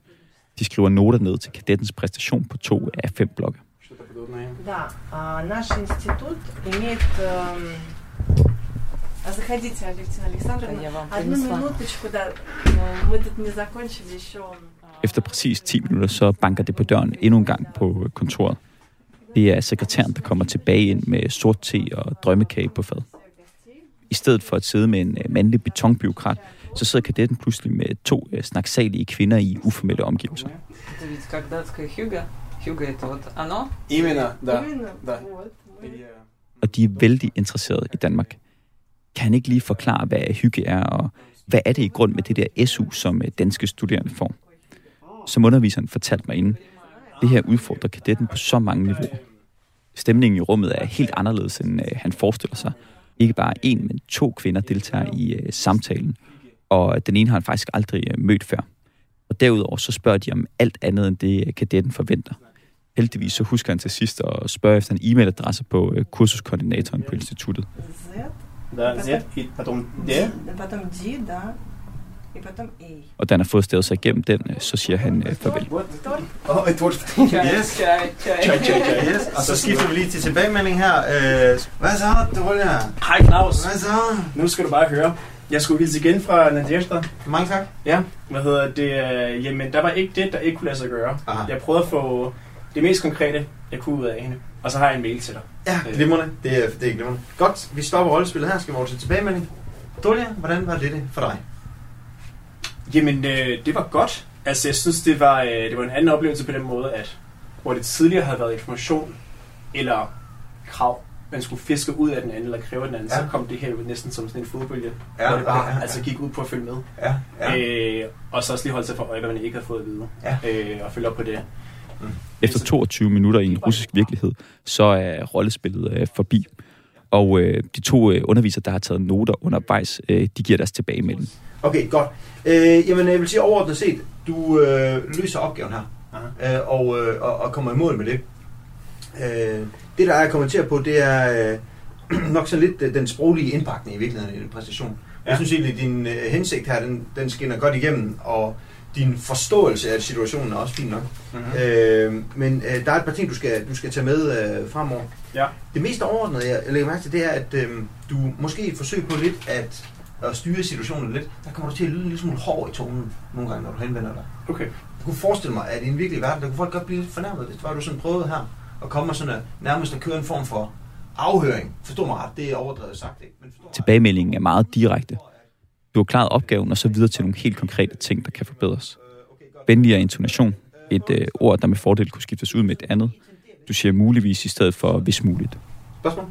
[SPEAKER 6] De skriver noter ned til kadettens præstation på to af fem blokke.
[SPEAKER 10] Что-то подобное.
[SPEAKER 13] Да, а, наш институт имеет... эм, а заходите, Алевтина Александровна.
[SPEAKER 12] Да, я вам
[SPEAKER 13] Одну
[SPEAKER 12] принесла.
[SPEAKER 13] минуточку, да. Ну, Мы тут не закончили еще.
[SPEAKER 6] Efter præcis 10 minutter, så banker det på døren endnu en gang på kontoret. Det er sekretæren, der kommer tilbage ind med sort te og drømmekage på fad. I stedet for at sidde med en øh, mandlig betonbiokrat, så sidder kadetten pludselig med to øh, snaksalige kvinder i uformelle omgivelser. Og de er vældig interesserede i Danmark. Kan han ikke lige forklare, hvad hygge er, og hvad er det i grund med det der SU, som øh, danske studerende får? Som underviseren fortalte mig inden, det her udfordrer kadetten på så mange niveauer. Stemningen i rummet er helt anderledes, end han forestiller sig – Ikke bare en, men to kvinder deltager i øh, samtalen, og den ene har han faktisk aldrig øh, mødt før. Og derudover så spørger de om alt andet, end det øh, kadetten forventer. Heldigvis så husker han til sidst at spørge efter en e-mailadresse på øh, kursuskoordinatoren på instituttet.
[SPEAKER 13] Z,
[SPEAKER 10] Да, Z и потом D.
[SPEAKER 13] потом D, да.
[SPEAKER 6] Og da han har fået stavet sig igennem den, øh, så siger han øh, farvel.
[SPEAKER 9] Oh, et ord. Yes. yes. Og så skifter vi lige til tilbagemelding her. Øh, hvad så, Dolja?
[SPEAKER 10] Hej Claus.
[SPEAKER 9] Hvad så?
[SPEAKER 10] Nu skal du bare høre. Jeg skulle hilse igen fra Nadjesta.
[SPEAKER 9] Mange tak.
[SPEAKER 10] Ja, hvad hedder det? Øh, jamen, der var ikke det, der ikke kunne lade sig gøre.
[SPEAKER 9] Aha.
[SPEAKER 10] Jeg prøvede at få det mest konkrete, jeg kunne ud af hende. Og så har jeg en mail til dig.
[SPEAKER 9] Ja, øh. glimrende. Det er, det er glimrende. Godt, vi stopper rollespillet her. Skal vi over til tilbagemelding. Dolja, hvordan var det, det for dig?
[SPEAKER 10] Jamen, øh, det var godt. Altså, jeg synes, det var, øh, det var en anden oplevelse på den måde, at hvor det tidligere havde været information eller krav, man skulle fiske ud af den anden, eller kræve den anden,
[SPEAKER 9] Ja.
[SPEAKER 10] så kom det her jo næsten som sådan en fodbølge,
[SPEAKER 9] Ja,
[SPEAKER 10] hvor det bare
[SPEAKER 9] ja, ja,
[SPEAKER 10] altså gik ud på at følge med.
[SPEAKER 9] Ja, ja.
[SPEAKER 10] Øh, og så også lige holde sig for øje, hvad man ikke havde fået at vide,
[SPEAKER 9] Ja.
[SPEAKER 10] øh, og følge op på det.
[SPEAKER 6] Efter 22 minutter i en russisk virkelighed, så er rollespillet øh, forbi. Og øh, de to øh, undervisere, der har taget noter undervejs, øh, de giver deres tilbagemelding.
[SPEAKER 9] Okay, godt. Øh, jamen, jeg vil sige overordnet set, du øh, løser opgaven her, øh, og, øh, og, og kommer i mål med det. Øh, det, der er at kommentere på, det er øh, nok sådan lidt øh, den sproglige indpakning i virkeligheden i din præstation. Ja. Jeg synes egentlig, at din øh, hensigt her, den, den skinner godt igennem, og din forståelse af situationen er også fin nok.
[SPEAKER 10] Mhm.
[SPEAKER 9] Øh, men øh, der er et par ting, du skal, du skal tage med øh, fremover.
[SPEAKER 10] Ja.
[SPEAKER 9] Det mest overordnede, jeg lægger mærke til, det er, at øh, du måske forsøger på lidt at, at styre situationen lidt. Der kommer du til at lyde en lille smule hård i tonen nogle gange, når du henvender dig.
[SPEAKER 10] Okay.
[SPEAKER 9] Jeg kunne forestille mig, at i en virkelig verden, der kunne folk godt blive lidt fornærmet, hvis det var, du sådan prøvede her at komme og sådan at, nærmest at køre en form for afhøring. Forstå mig ret, det er overdrevet sagt, ikke? Men
[SPEAKER 6] Tilbagemeldingen er meget direkte. Du har klaret opgaven og så videre til nogle helt konkrete ting, der kan forbedres. Venligere intonation. Et øh, ord, der med fordel kunne skiftes ud med et andet. Du siger muligvis i stedet for hvis muligt.
[SPEAKER 9] Spørgsmål?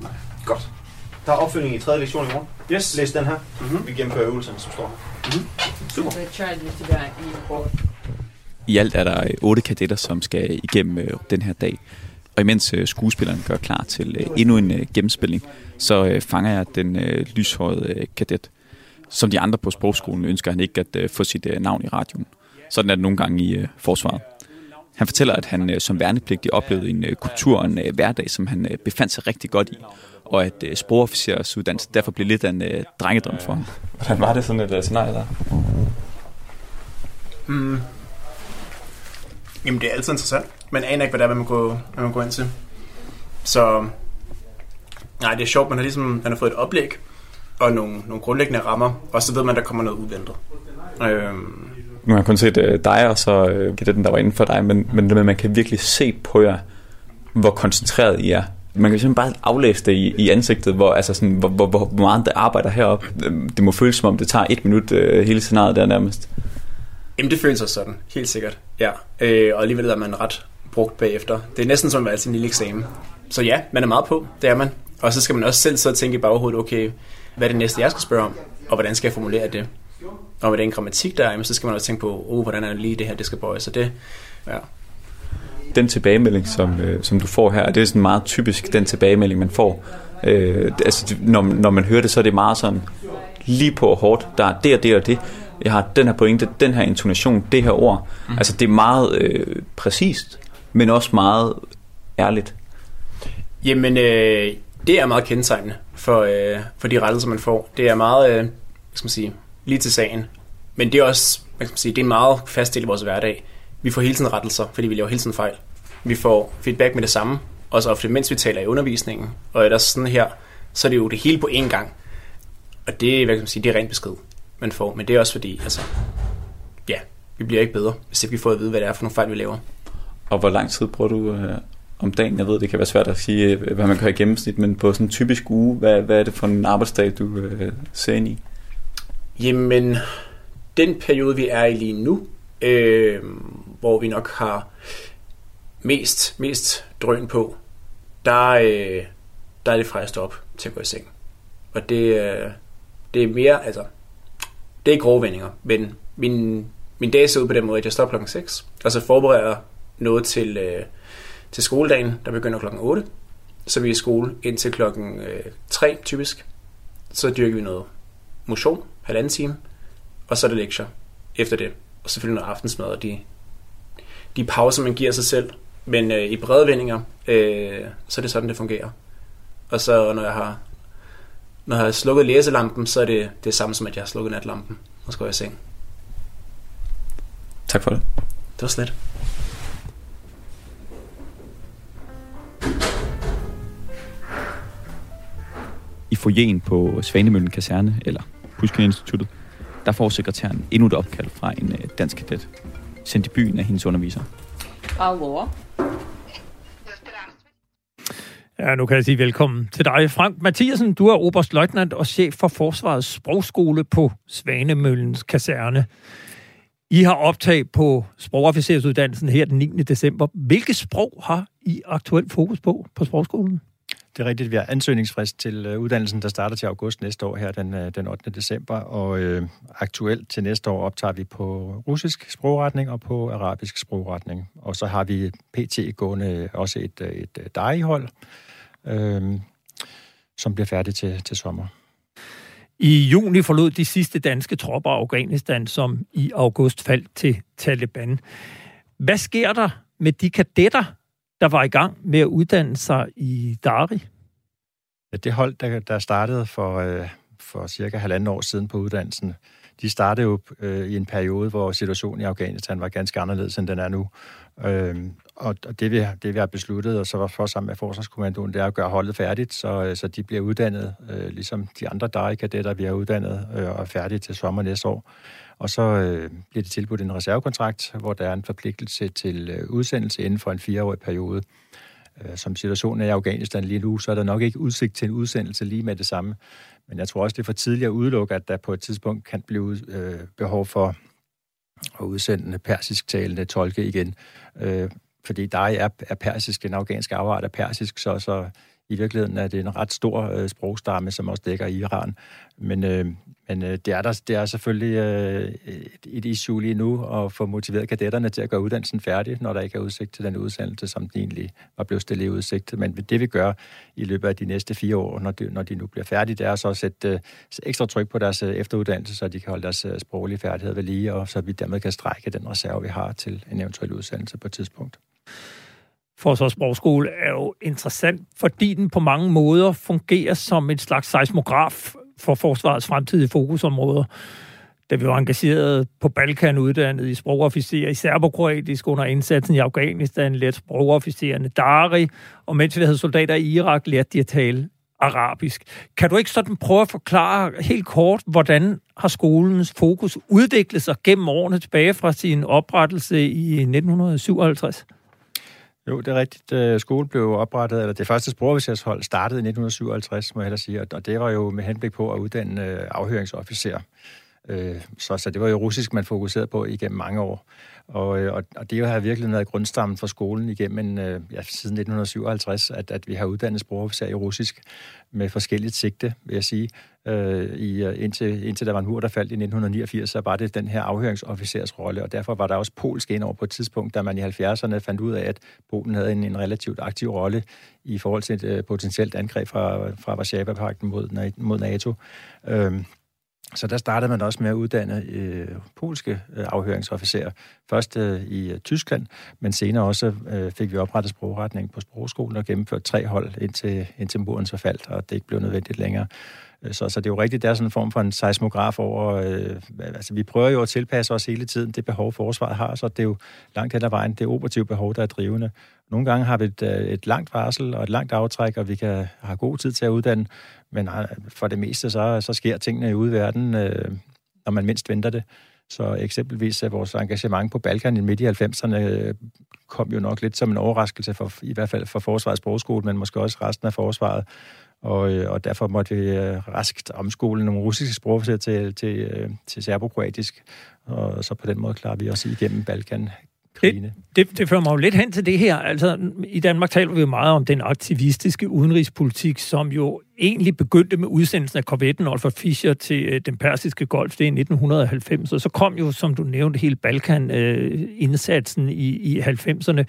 [SPEAKER 9] Nej. Godt. Der er opfølging i tredje lektion i morgen.
[SPEAKER 10] Yes.
[SPEAKER 9] Læs den her.
[SPEAKER 10] Mm-hmm.
[SPEAKER 9] Vi gennemfører øvelsen, som står her. Mm-hmm. Super.
[SPEAKER 6] I alt er der øh, otte kadetter, som skal igennem øh, den her dag. Og imens øh, skuespilleren gør klar til øh, endnu en øh, gennemspilning, så øh, fanger jeg den øh, lyshårede øh, kadet. Som de andre på sprogskolen ønsker han ikke at øh, få sit øh, navn i radioen. Sådan er det nogle gange i øh, forsvaret. Han fortæller, at han øh, som værnepligtig oplevede en øh, kultur og en øh, hverdag, som han øh, befandt sig rigtig godt i. Og at øh, sprogofficersuddannelse derfor blev lidt af en øh, drengedrøm for ham.
[SPEAKER 14] Hvordan var det sådan et uh, scenarie der?
[SPEAKER 10] Mm. Jamen, det er altid interessant. Man aner ikke, hvad det er, hvad man går, hvad man går ind til. Så nej, det er sjovt. Man har ligesom man har fået et oplæg og nogle, nogle grundlæggende rammer, og så ved man, der kommer noget uventet. Øhm,
[SPEAKER 14] Nu har jeg kun set uh, dig, og så uh, kadetten, der var inden for dig, men, men det med, man kan virkelig se på jer, hvor koncentreret I er. Man kan simpelthen bare aflæse det i, i ansigtet, hvor, altså sådan, hvor, hvor, hvor meget der arbejder heroppe. Det må føles som om, det tager et minut uh, hele scenariet der nærmest.
[SPEAKER 10] Jamen, det føles også sådan, helt sikkert. Ja, øh, og alligevel er man ret brugt bagefter. Det er næsten som at være til en lille eksamen. Så ja, man er meget på, det er man. Og så skal man også selv så tænke i baghovedet, okay, hvad er det næste, jeg skal spørge om? Og hvordan skal jeg formulere det? Og med den grammatik, der er, så skal man også tænke på, oh, hvordan er det lige det her, det skal bøjes. Så det, ja.
[SPEAKER 14] Den tilbagemelding, som, øh, som du får her, det er sådan meget typisk den tilbagemelding, man får. Øh, altså, når, når man hører det, så er det meget sådan lige på hårdt. Der er det og det og det. Jeg har den her pointe, den her intonation, det her ord. Mm. Altså, det er meget øh, præcist, men også meget ærligt.
[SPEAKER 10] Jamen, øh, det er meget kendetegnende for, øh, for de rettelser, man får. Det er meget, øh, hvad skal man sige, lige til sagen. Men det er også, hvad skal man sige, det er en meget fast del i vores hverdag. Vi får hele tiden rettelser, fordi vi laver hele tiden fejl. Vi får feedback med det samme, også ofte mens vi taler i undervisningen. Og ellers sådan her, så er det jo det hele på én gang. Og det, hvad kan man sige, det er rent besked, man får. Men det er også fordi, altså, ja, vi bliver ikke bedre, hvis ikke vi får at vide, hvad det er for nogle fejl, vi laver.
[SPEAKER 14] Og hvor lang tid bruger du øh, om dagen? Jeg ved, det kan være svært at sige, øh, hvad man gør i gennemsnit, men på sådan en typisk uge, hvad, hvad er det for en arbejdsdag, du øh, ser ind i?
[SPEAKER 10] Jamen, den periode, vi er i lige nu, øh, hvor vi nok har mest, mest drøn på, der, øh, der er det fra, at jeg står op til at gå i seng. Og det, øh, det er mere, altså, det er grove vendinger, men min, min dag ser ud på den måde, at jeg står klokken 6, og så forbereder noget til, øh, til skoledagen, der begynder klokken 8. Så er vi i skole indtil klokken øh, 3 typisk. Så dyrker vi noget motion, halvanden time, og så er det lektier efter det. Og selvfølgelig noget aftensmad og de, de pauser, man giver sig selv. Men øh, i brede vendinger, øh, så er det sådan, det fungerer. Og så når jeg har når jeg har slukket læselampen, så er det det samme som, at jeg har slukket natlampen, og så går jeg i seng.
[SPEAKER 14] Tak for det.
[SPEAKER 10] Det var slet.
[SPEAKER 6] forjen på Svanemøllen Kaserne, eller Pushkin Instituttet, der får sekretæren endnu et opkald fra en øh, dansk kadet, sendt i byen af hendes underviser.
[SPEAKER 12] Hallo.
[SPEAKER 2] Ja, nu kan jeg sige velkommen til dig, Frank Mathiasen. Du er oberstløjtnant og chef for Forsvarets sprogskole på Svanemøllens Kaserne. I har optag på sprogofficersuddannelsen her den 9. december. Hvilke sprog har I aktuelt fokus på på sprogskolen?
[SPEAKER 15] Det er rigtigt, vi har ansøgningsfrist til øh, uddannelsen, der starter til august næste år her den, øh, den 8. december, og øh, aktuelt til næste år optager vi på russisk sprogretning og på arabisk sprogretning. Og så har vi PT gående også et, øh, et, et DAI-hold, øh, som bliver færdigt til, til sommer.
[SPEAKER 2] I juni forlod de sidste danske tropper Afghanistan, som i august faldt til Taliban. Hvad sker der med de kadetter, der var i gang med at uddanne sig i Dari?
[SPEAKER 15] Ja, det hold, der, der startede for, øh, for cirka halvanden år siden på uddannelsen, de startede jo øh, i en periode, hvor situationen i Afghanistan var ganske anderledes, end den er nu. Øh, og og det, vi, det, vi har besluttet, og så var for sammen med Forsvarskommandoen, det er at gøre holdet færdigt, så, øh, så de bliver uddannet, øh, ligesom de andre DARI-kadetter, vi har uddannet, øh, og er færdige til sommer næste år. Og så øh, bliver det tilbudt en reservekontrakt, hvor der er en forpligtelse til øh, udsendelse inden for en fireårig periode. Øh, som situationen er i Afghanistan lige nu, så er der nok ikke udsigt til en udsendelse lige med det samme. Men jeg tror også, det er for tidligt at udelukke, at der på et tidspunkt kan blive øh, behov for at udsende persisk talende tolke igen. Øh, fordi der er, er persisk, den afghanske afart er persisk, så, så i virkeligheden er det en ret stor øh, sprogstamme, som også dækker Iran. Men, øh, men øh, det, er der, det er selvfølgelig øh, et, et issue lige nu at få motiveret kadetterne til at gøre uddannelsen færdig, når der ikke er udsigt til den udsendelse, som den egentlig var blevet stillet i udsigt. Men det vi gør i løbet af de næste fire år, når de, når de nu bliver færdige, det er så at sætte øh, ekstra tryk på deres øh, efteruddannelse, så de kan holde deres øh, sproglige færdigheder ved lige, og så vi dermed kan strække den reserve, vi har til en eventuel udsendelse på et tidspunkt.
[SPEAKER 2] Forsvarssprogskole er jo interessant, fordi den på mange måder fungerer som en slags seismograf for forsvarets fremtidige fokusområder. Da vi var engageret på Balkan, uddannet i sprogofficer i serbokroatisk under indsatsen i Afghanistan, lærte sprogofficererne Dari, og mens vi havde soldater i Irak, lærte de at tale arabisk. Kan du ikke sådan prøve at forklare helt kort, hvordan har skolens fokus udviklet sig gennem årene tilbage fra sin oprettelse i 1957?
[SPEAKER 15] Jo, det er rigtigt. Øh, skolen blev oprettet, eller det første sprogofficershold startede i 1957, må jeg hellere sige, og det var jo med henblik på at uddanne øh, afhøringsofficerer. afhøringsofficer. Øh, så, så det var jo russisk, man fokuserede på igennem mange år. Og, øh, og, og det har virkelig været grundstammen for skolen igennem en, øh, ja, siden 1957, at, at vi har uddannet sprogofficer i russisk med forskelligt sigte, vil jeg sige. Øh, i, øh, indtil, indtil der var en mur, der faldt i 1989, så var det den her afhøringsofficers rolle, og derfor var der også polsk ind over på et tidspunkt, da man i 70'erne fandt ud af, at Polen havde en, en relativt aktiv rolle i forhold til et øh, potentielt angreb fra, fra Varsava-pakten mod, mod NATO. Øh, så der startede man også med at uddanne øh, polske øh, afhøringsofficerer. Først øh, i øh, Tyskland, men senere også øh, fik vi oprettet sprogretning på sprogskolen og gennemført tre hold indtil, indtil muren så faldt, og det ikke blev nødvendigt længere. Øh, så, så det er jo rigtigt, der er sådan en form for en seismograf over... Øh, altså, vi prøver jo at tilpasse os hele tiden det behov, forsvaret har, så det er jo langt hen ad vejen det operative behov, der er drivende. Nogle gange har vi et, øh, et langt varsel og et langt aftræk, og vi kan have god tid til at uddanne, men øh, for det meste, så, så sker tingene ude i verden, øh, når man mindst venter det. Så eksempelvis vores engagement på Balkan i midt i 90'erne kom jo nok lidt som en overraskelse, for, i hvert fald for Forsvarets sprogskole, men måske også resten af forsvaret. Og, øh, og derfor måtte vi øh, raskt omskole nogle russiske sprog til, til, til, øh, til serbokroatisk, og så på den måde klarer vi også igennem Balkan
[SPEAKER 2] det, det, det fører mig jo lidt hen til det her. Altså, I Danmark taler vi jo meget om den aktivistiske udenrigspolitik, som jo egentlig begyndte med udsendelsen af korvetten Olfa Fischer til øh, den persiske golf, det er i 1990, og så kom jo, som du nævnte, hele Balkan-indsatsen øh, i, i 90'erne.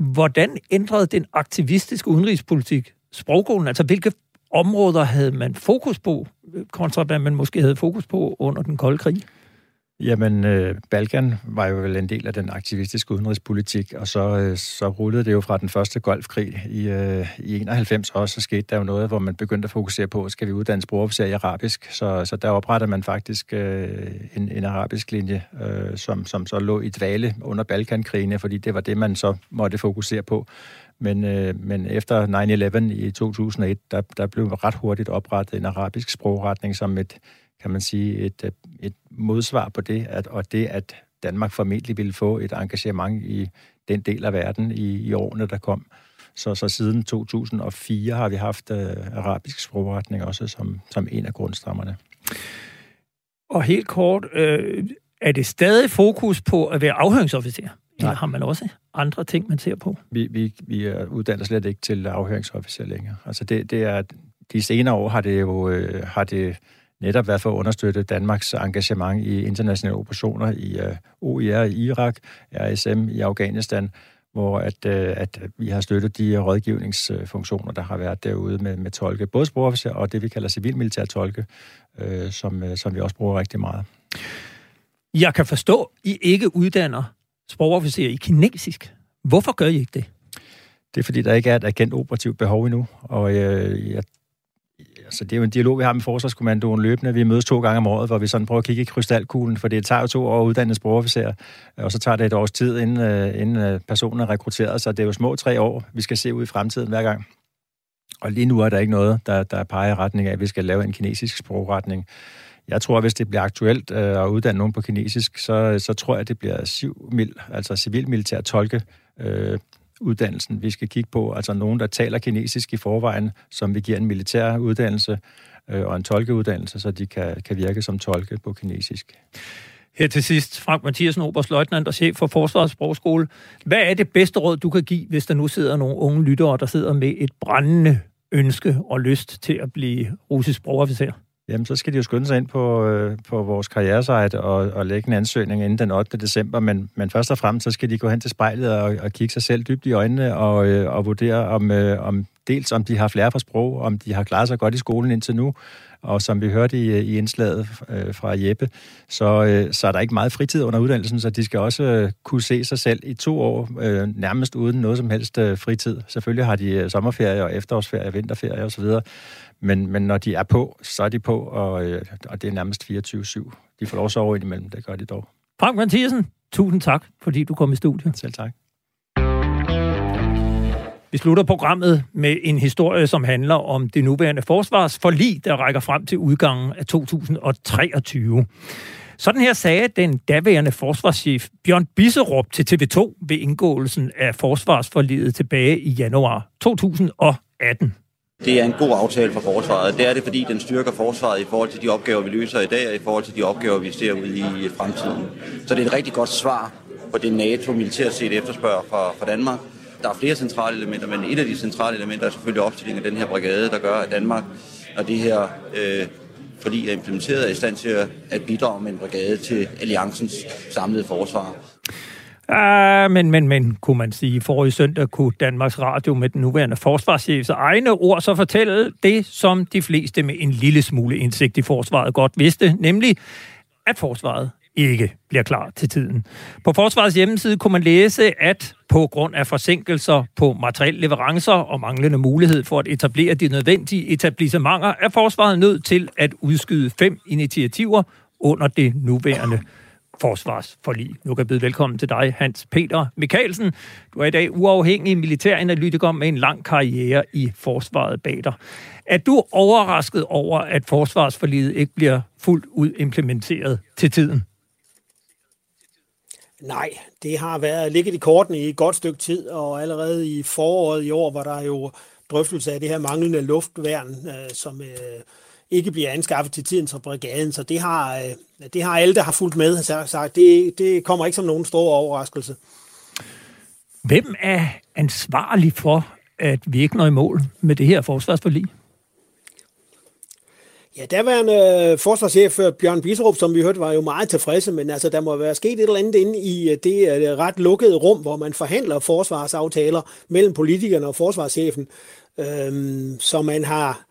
[SPEAKER 2] Hvordan ændrede den aktivistiske udenrigspolitik sprogskolen? Altså, hvilke områder havde man fokus på, kontra hvad man måske havde fokus på under den kolde krig?
[SPEAKER 15] Jamen, øh, Balkan var jo vel en del af den aktivistiske udenrigspolitik, og så, øh, så rullede det jo fra den første golfkrig i, øh, i 91 også, så skete der jo noget, hvor man begyndte at fokusere på, skal vi uddanne sprogofficer i arabisk, så, så der oprettede man faktisk øh, en, en arabisk linje, øh, som, som så lå i dvale under Balkankrigene, fordi det var det, man så måtte fokusere på. Men, øh, men efter 9-11 i 2001, der, der blev ret hurtigt oprettet en arabisk sprogretning som et, kan man sige, et, øh, et modsvar på det, at, og det, at Danmark formentlig ville få et engagement i den del af verden i, i årene, der kom. Så, så siden 2004 har vi haft øh, arabisk sprogretning også som, som en af grundstammerne.
[SPEAKER 2] Og helt kort, øh, er det stadig fokus på at være afhøringsofficer? Eller har man også andre ting, man ser på?
[SPEAKER 15] Vi, vi, vi uddanner slet ikke til afhøringsofficer længere. Altså det, det er, de senere år har det jo øh, har det netop været for at understøtte Danmarks engagement i internationale operationer i uh, OIR i Irak, RSM i Afghanistan, hvor at, uh, at vi har støttet de rådgivningsfunktioner, der har været derude med, med tolke, både sprogofficer og det, vi kalder civilmilitær tolke, uh, som, uh, som vi også bruger rigtig meget.
[SPEAKER 2] Jeg kan forstå, I ikke uddanner sprogofficer i kinesisk. Hvorfor gør I ikke det?
[SPEAKER 15] Det er, fordi der ikke er et agentoperativt behov endnu, og øh, jeg altså det er jo en dialog, vi har med Forsvarskommandoen løbende. Vi mødes to gange om året, hvor vi sådan prøver at kigge i krystalkuglen, for det tager jo to år at uddanne sprogofficer, og så tager det et års tid, inden, øh, inden øh, personen er rekrutteret, så det er jo små tre år, vi skal se ud i fremtiden hver gang. Og lige nu er der ikke noget, der, der peger i retning af, at vi skal lave en kinesisk sprogretning. Jeg tror, hvis det bliver aktuelt øh, at uddanne nogen på kinesisk, så, så tror jeg, at det bliver civil, mil, altså civilmilitær tolke øh, uddannelsen, vi skal kigge på. Altså nogen, der taler kinesisk i forvejen, som vi giver en militær uddannelse øh, og en tolkeuddannelse, så de kan, kan virke som tolke på kinesisk.
[SPEAKER 2] Her til sidst, Frank Mathiasen, Oberstløjtnant og chef for Forsvarets Sprogskole. Hvad er det bedste råd, du kan give, hvis der nu sidder nogle unge lyttere, der sidder med et brændende ønske og lyst til at blive russisk sprogofficer?
[SPEAKER 15] Jamen, så skal de jo skynde sig ind på, øh, på vores karrieresite og, og lægge en ansøgning inden den 8. december, men, men først og fremmest, så skal de gå hen til spejlet og, og kigge sig selv dybt i øjnene og, øh, og vurdere, om, øh, om dels om de har flere for sprog, om de har klaret sig godt i skolen indtil nu, og som vi hørte i, i indslaget øh, fra Jeppe, så, øh, så er der ikke meget fritid under uddannelsen, så de skal også øh, kunne se sig selv i to år, øh, nærmest uden noget som helst øh, fritid. Selvfølgelig har de øh, sommerferie og efterårsferie, vinterferie osv., men, men når de er på, så er de på, og, øh, og det er nærmest 24-7. De får lov så over imellem, det gør de dog.
[SPEAKER 2] Frank Mathiesen, tusind tak, fordi du kom i studiet.
[SPEAKER 15] Selv tak.
[SPEAKER 2] Vi slutter programmet med en historie, som handler om det nuværende forsvarsforlig, der rækker frem til udgangen af 2023. Sådan her sagde den daværende forsvarschef Bjørn Bisserup til TV2 ved indgåelsen af forsvarsforliget tilbage i januar 2018.
[SPEAKER 16] Det er en god aftale for forsvaret. Det er det, fordi den styrker forsvaret i forhold til de opgaver, vi løser i dag, og i forhold til de opgaver, vi ser ud i fremtiden. Så det er et rigtig godt svar på det NATO militært set efterspørger fra, fra Danmark. Der er flere centrale elementer, men et af de centrale elementer er selvfølgelig opstillingen af den her brigade, der gør, at Danmark, og det her øh, fordi er implementeret, er i stand til at bidrage med en brigade til alliancens samlede forsvar.
[SPEAKER 2] Ah, men, men, men, kunne man sige, forrige søndag kunne Danmarks Radio med den nuværende forsvarschefs egne ord så fortælle det, som de fleste med en lille smule indsigt i forsvaret godt vidste, nemlig at forsvaret ikke bliver klar til tiden. På Forsvarets hjemmeside kunne man læse, at på grund af forsinkelser på materielleverancer og manglende mulighed for at etablere de nødvendige etablissementer, er Forsvaret nødt til at udskyde fem initiativer under det nuværende forsvarsforlig. Nu kan jeg byde velkommen til dig, Hans Peter Mikkelsen. Du er i dag uafhængig militæranalytiker med en lang karriere i forsvaret bag dig. Er du overrasket over, at forsvarsforliget ikke bliver fuldt ud implementeret til tiden?
[SPEAKER 17] Nej, det har været ligget i kortene i et godt stykke tid, og allerede i foråret i år var der jo drøftelse af det her manglende luftværn, øh, som øh, ikke bliver anskaffet til tiden til brigaden. Så det har, øh, det har alle, der har fulgt med, sagt. Det, det kommer ikke som nogen stor overraskelse.
[SPEAKER 2] Hvem er ansvarlig for, at vi ikke når i mål med det her forsvarsforlig?
[SPEAKER 17] Ja, der var en forsvarschef øh, Bjørn Bisrup, som vi hørte, var jo meget tilfredse, men altså, der må være sket et eller andet inde i øh, det øh, ret lukkede rum, hvor man forhandler forsvarsaftaler mellem politikerne og forsvarschefen, øh, så man har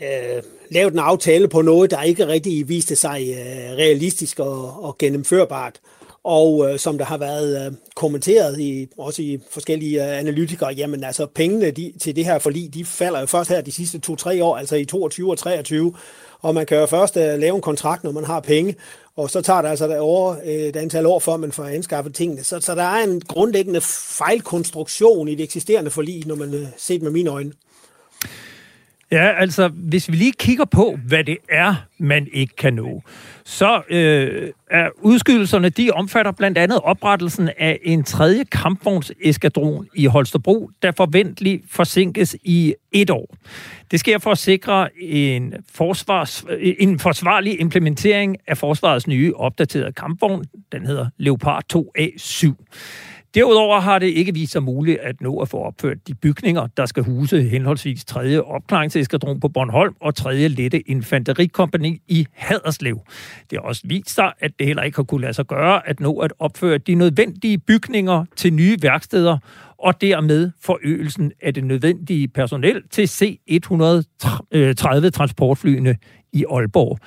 [SPEAKER 17] øh, lavet en aftale på noget, der ikke rigtig viste sig øh, realistisk og, og gennemførbart. Og øh, som der har været øh, kommenteret i også i forskellige øh, analytikere, jamen altså pengene de, til det her forlig, de falder jo først her de sidste to-tre år, altså i 22 og 23. Og man kan jo først øh, lave en kontrakt, når man har penge, og så tager det altså over øh, et antal år, før man får anskaffet tingene. Så, så der er en grundlæggende fejlkonstruktion i det eksisterende forlig, når man øh, set med mine øjne.
[SPEAKER 2] Ja, altså, hvis vi lige kigger på, hvad det er, man ikke kan nå, så øh, er udskydelserne, de omfatter blandt andet oprettelsen af en tredje kampvognseskadron i Holstebro, der forventeligt forsinkes i et år. Det sker for at sikre en, forsvars, en forsvarlig implementering af forsvarets nye opdaterede kampvogn. Den hedder Leopard 2A7. Derudover har det ikke vist sig muligt at nå at få opført de bygninger, der skal huse henholdsvis 3. opklaringseskadron på Bornholm og 3. lette infanterikompani i Haderslev. Det har også vist sig, at det heller ikke har kunne lade sig gøre at nå at opføre de nødvendige bygninger til nye værksteder, og dermed forøgelsen af det nødvendige personel til C-130 øh, transportflyene i Aalborg.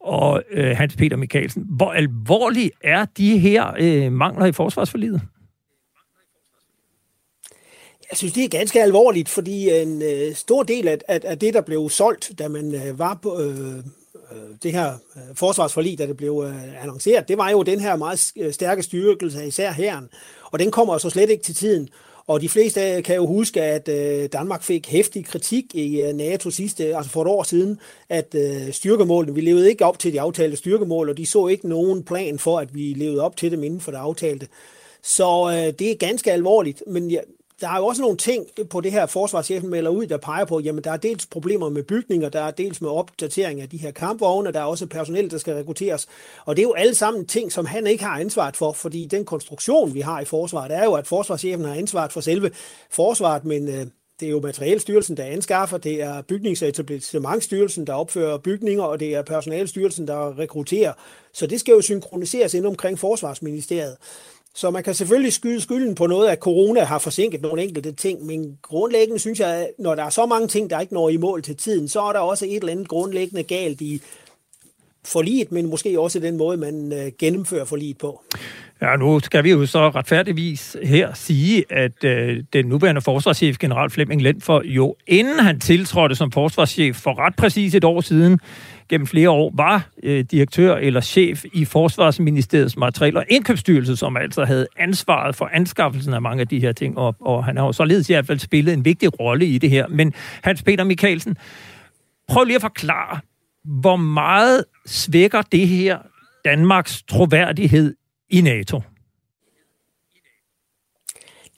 [SPEAKER 2] Og øh, Hans Peter Mikkelsen, hvor alvorlig er de her øh, mangler i forsvarsforlidet?
[SPEAKER 17] Jeg synes, det er ganske alvorligt, fordi øh, en øh, stor del af, af, af det, der blev solgt, da man øh, var på øh, øh det her øh, forsvarsforlig, da det blev øh, annonceret, det var jo den her meget øh, stærke styrkelse af især herren. Og den kommer så slet ikke til tiden. Og de fleste øh, kan jo huske, at øh, Danmark fik hæftig kritik i øh, NATO sidste, altså for et år siden, at øh, styrkemålene, vi levede ikke op til de aftalte styrkemål, og de så ikke nogen plan for, at vi levede op til dem inden for det aftalte. Så øh, det er ganske alvorligt, men jeg, der er jo også nogle ting på det her forsvarschefen melder ud, der peger på, jamen der er dels problemer med bygninger, der er dels med opdatering af de her kampvogne, der er også personel, der skal rekrutteres. Og det er jo alle sammen ting, som han ikke har ansvaret for, fordi den konstruktion, vi har i forsvaret, er jo, at forsvarschefen har ansvaret for selve forsvaret, men øh, det er jo Materialstyrelsen, der anskaffer, det er Bygnings- og Etablissementsstyrelsen, der opfører bygninger, og det er Personalstyrelsen, der rekrutterer. Så det skal jo synkroniseres ind omkring Forsvarsministeriet. Så man kan selvfølgelig skyde skylden på noget, at corona har forsinket nogle enkelte ting, men grundlæggende synes jeg, at når der er så mange ting, der ikke når i mål til tiden, så er der også et eller andet grundlæggende galt i forliget, men måske også den måde, man øh, gennemfører forliget på.
[SPEAKER 2] Ja, nu skal vi jo så retfærdigvis her sige, at øh, den nuværende forsvarschef, general Flemming Lendfor, jo inden han tiltrådte som forsvarschef for ret præcis et år siden, gennem flere år var øh, direktør eller chef i Forsvarsministeriets materiel- og indkøbsstyrelse, som altså havde ansvaret for anskaffelsen af mange af de her ting, og, og han har jo således i hvert fald spillet en vigtig rolle i det her. Men Hans Peter Mikkelsen, prøv lige at forklare, hvor meget svækker det her Danmarks troværdighed i NATO?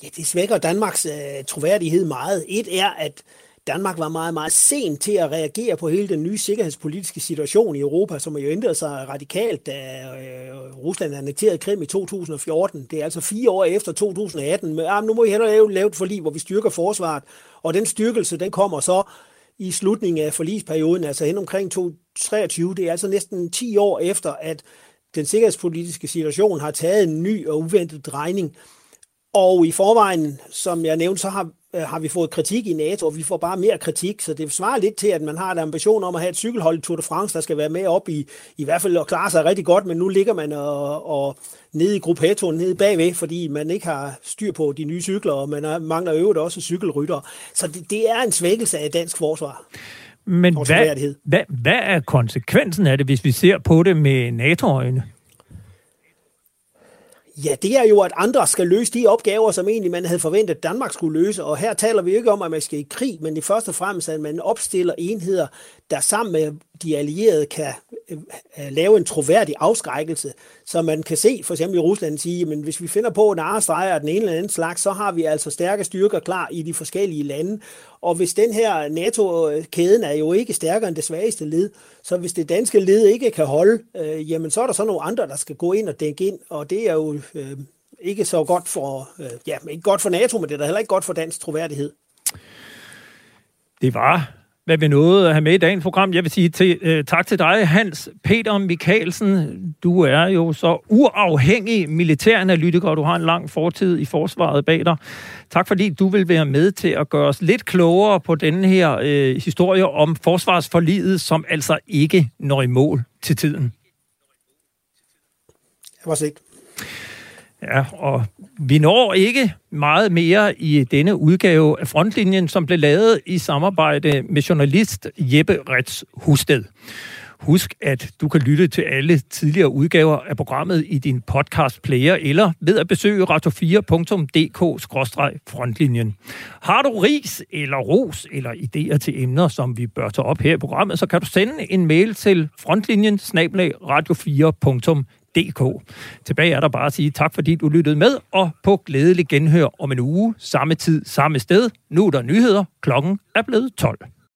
[SPEAKER 17] Ja, det svækker Danmarks øh, troværdighed meget. Et er, at Danmark var meget, meget sent til at reagere på hele den nye sikkerhedspolitiske situation i Europa, som jo ændrede sig radikalt, da øh, Rusland annekterede Krim i 2014. Det er altså fire år efter 2018. Men ah, nu må vi hellere lave, lave et forlig, hvor vi styrker forsvaret. Og den styrkelse, den kommer så i slutningen af forlisperioden, altså hen omkring 2023. Det er altså næsten 10 år efter, at den sikkerhedspolitiske situation har taget en ny og uventet drejning. Og i forvejen, som jeg nævnte, så har, øh, har vi fået kritik i NATO, og vi får bare mere kritik, så det svarer lidt til, at man har en ambition om at have et cykelhold i Tour de France, der skal være med op i, i hvert fald at klare sig rigtig godt, men nu ligger man og, og nede i gruppe Hetto, nede bagved, fordi man ikke har styr på de nye cykler, og man mangler øvrigt også cykelrytter. Så det, det er en svækkelse af dansk forsvar.
[SPEAKER 2] Men hvad, hvad, hvad er konsekvensen af det, hvis vi ser på det med NATO-øjne?
[SPEAKER 17] Ja, det er jo, at andre skal løse de opgaver, som egentlig man havde forventet, at Danmark skulle løse. Og her taler vi ikke om, at man skal i krig, men det første og fremmest, at man opstiller enheder, der sammen med de allierede kan øh, øh, lave en troværdig afskrækkelse. Så man kan se, for eksempel i Rusland, sige, men hvis vi finder på en arrestrejer af den ene eller anden slags, så har vi altså stærke styrker klar i de forskellige lande. Og hvis den her NATO-kæden er jo ikke stærkere end det svageste led, så hvis det danske led ikke kan holde, øh, jamen så er der så nogle andre, der skal gå ind og dække ind, og det er jo øh, ikke så godt for, øh, ja, ikke godt for NATO, men det er da heller ikke godt for dansk troværdighed.
[SPEAKER 2] Det var hvad vi nåede at have med i dagens program. Jeg vil sige til, øh, tak til dig, Hans Peter Mikkelsen. Du er jo så uafhængig militæranalytiker, og du har en lang fortid i forsvaret bag dig. Tak fordi du vil være med til at gøre os lidt klogere på denne her øh, historie om forsvarsforliget, som altså ikke når i mål til tiden.
[SPEAKER 17] Det var sigt.
[SPEAKER 2] Ja, og vi når ikke meget mere i denne udgave af Frontlinjen, som blev lavet i samarbejde med journalist Jeppe Rets Husted. Husk, at du kan lytte til alle tidligere udgaver af programmet i din podcast-player eller ved at besøge radio4.dk-frontlinjen. Har du ris eller ros eller idéer til emner, som vi bør tage op her i programmet, så kan du sende en mail til frontlinjen radio4.dk dk. Tilbage er der bare at sige tak, fordi du lyttede med, og på glædelig genhør om en uge, samme tid, samme sted. Nu er der nyheder. Klokken er blevet 12.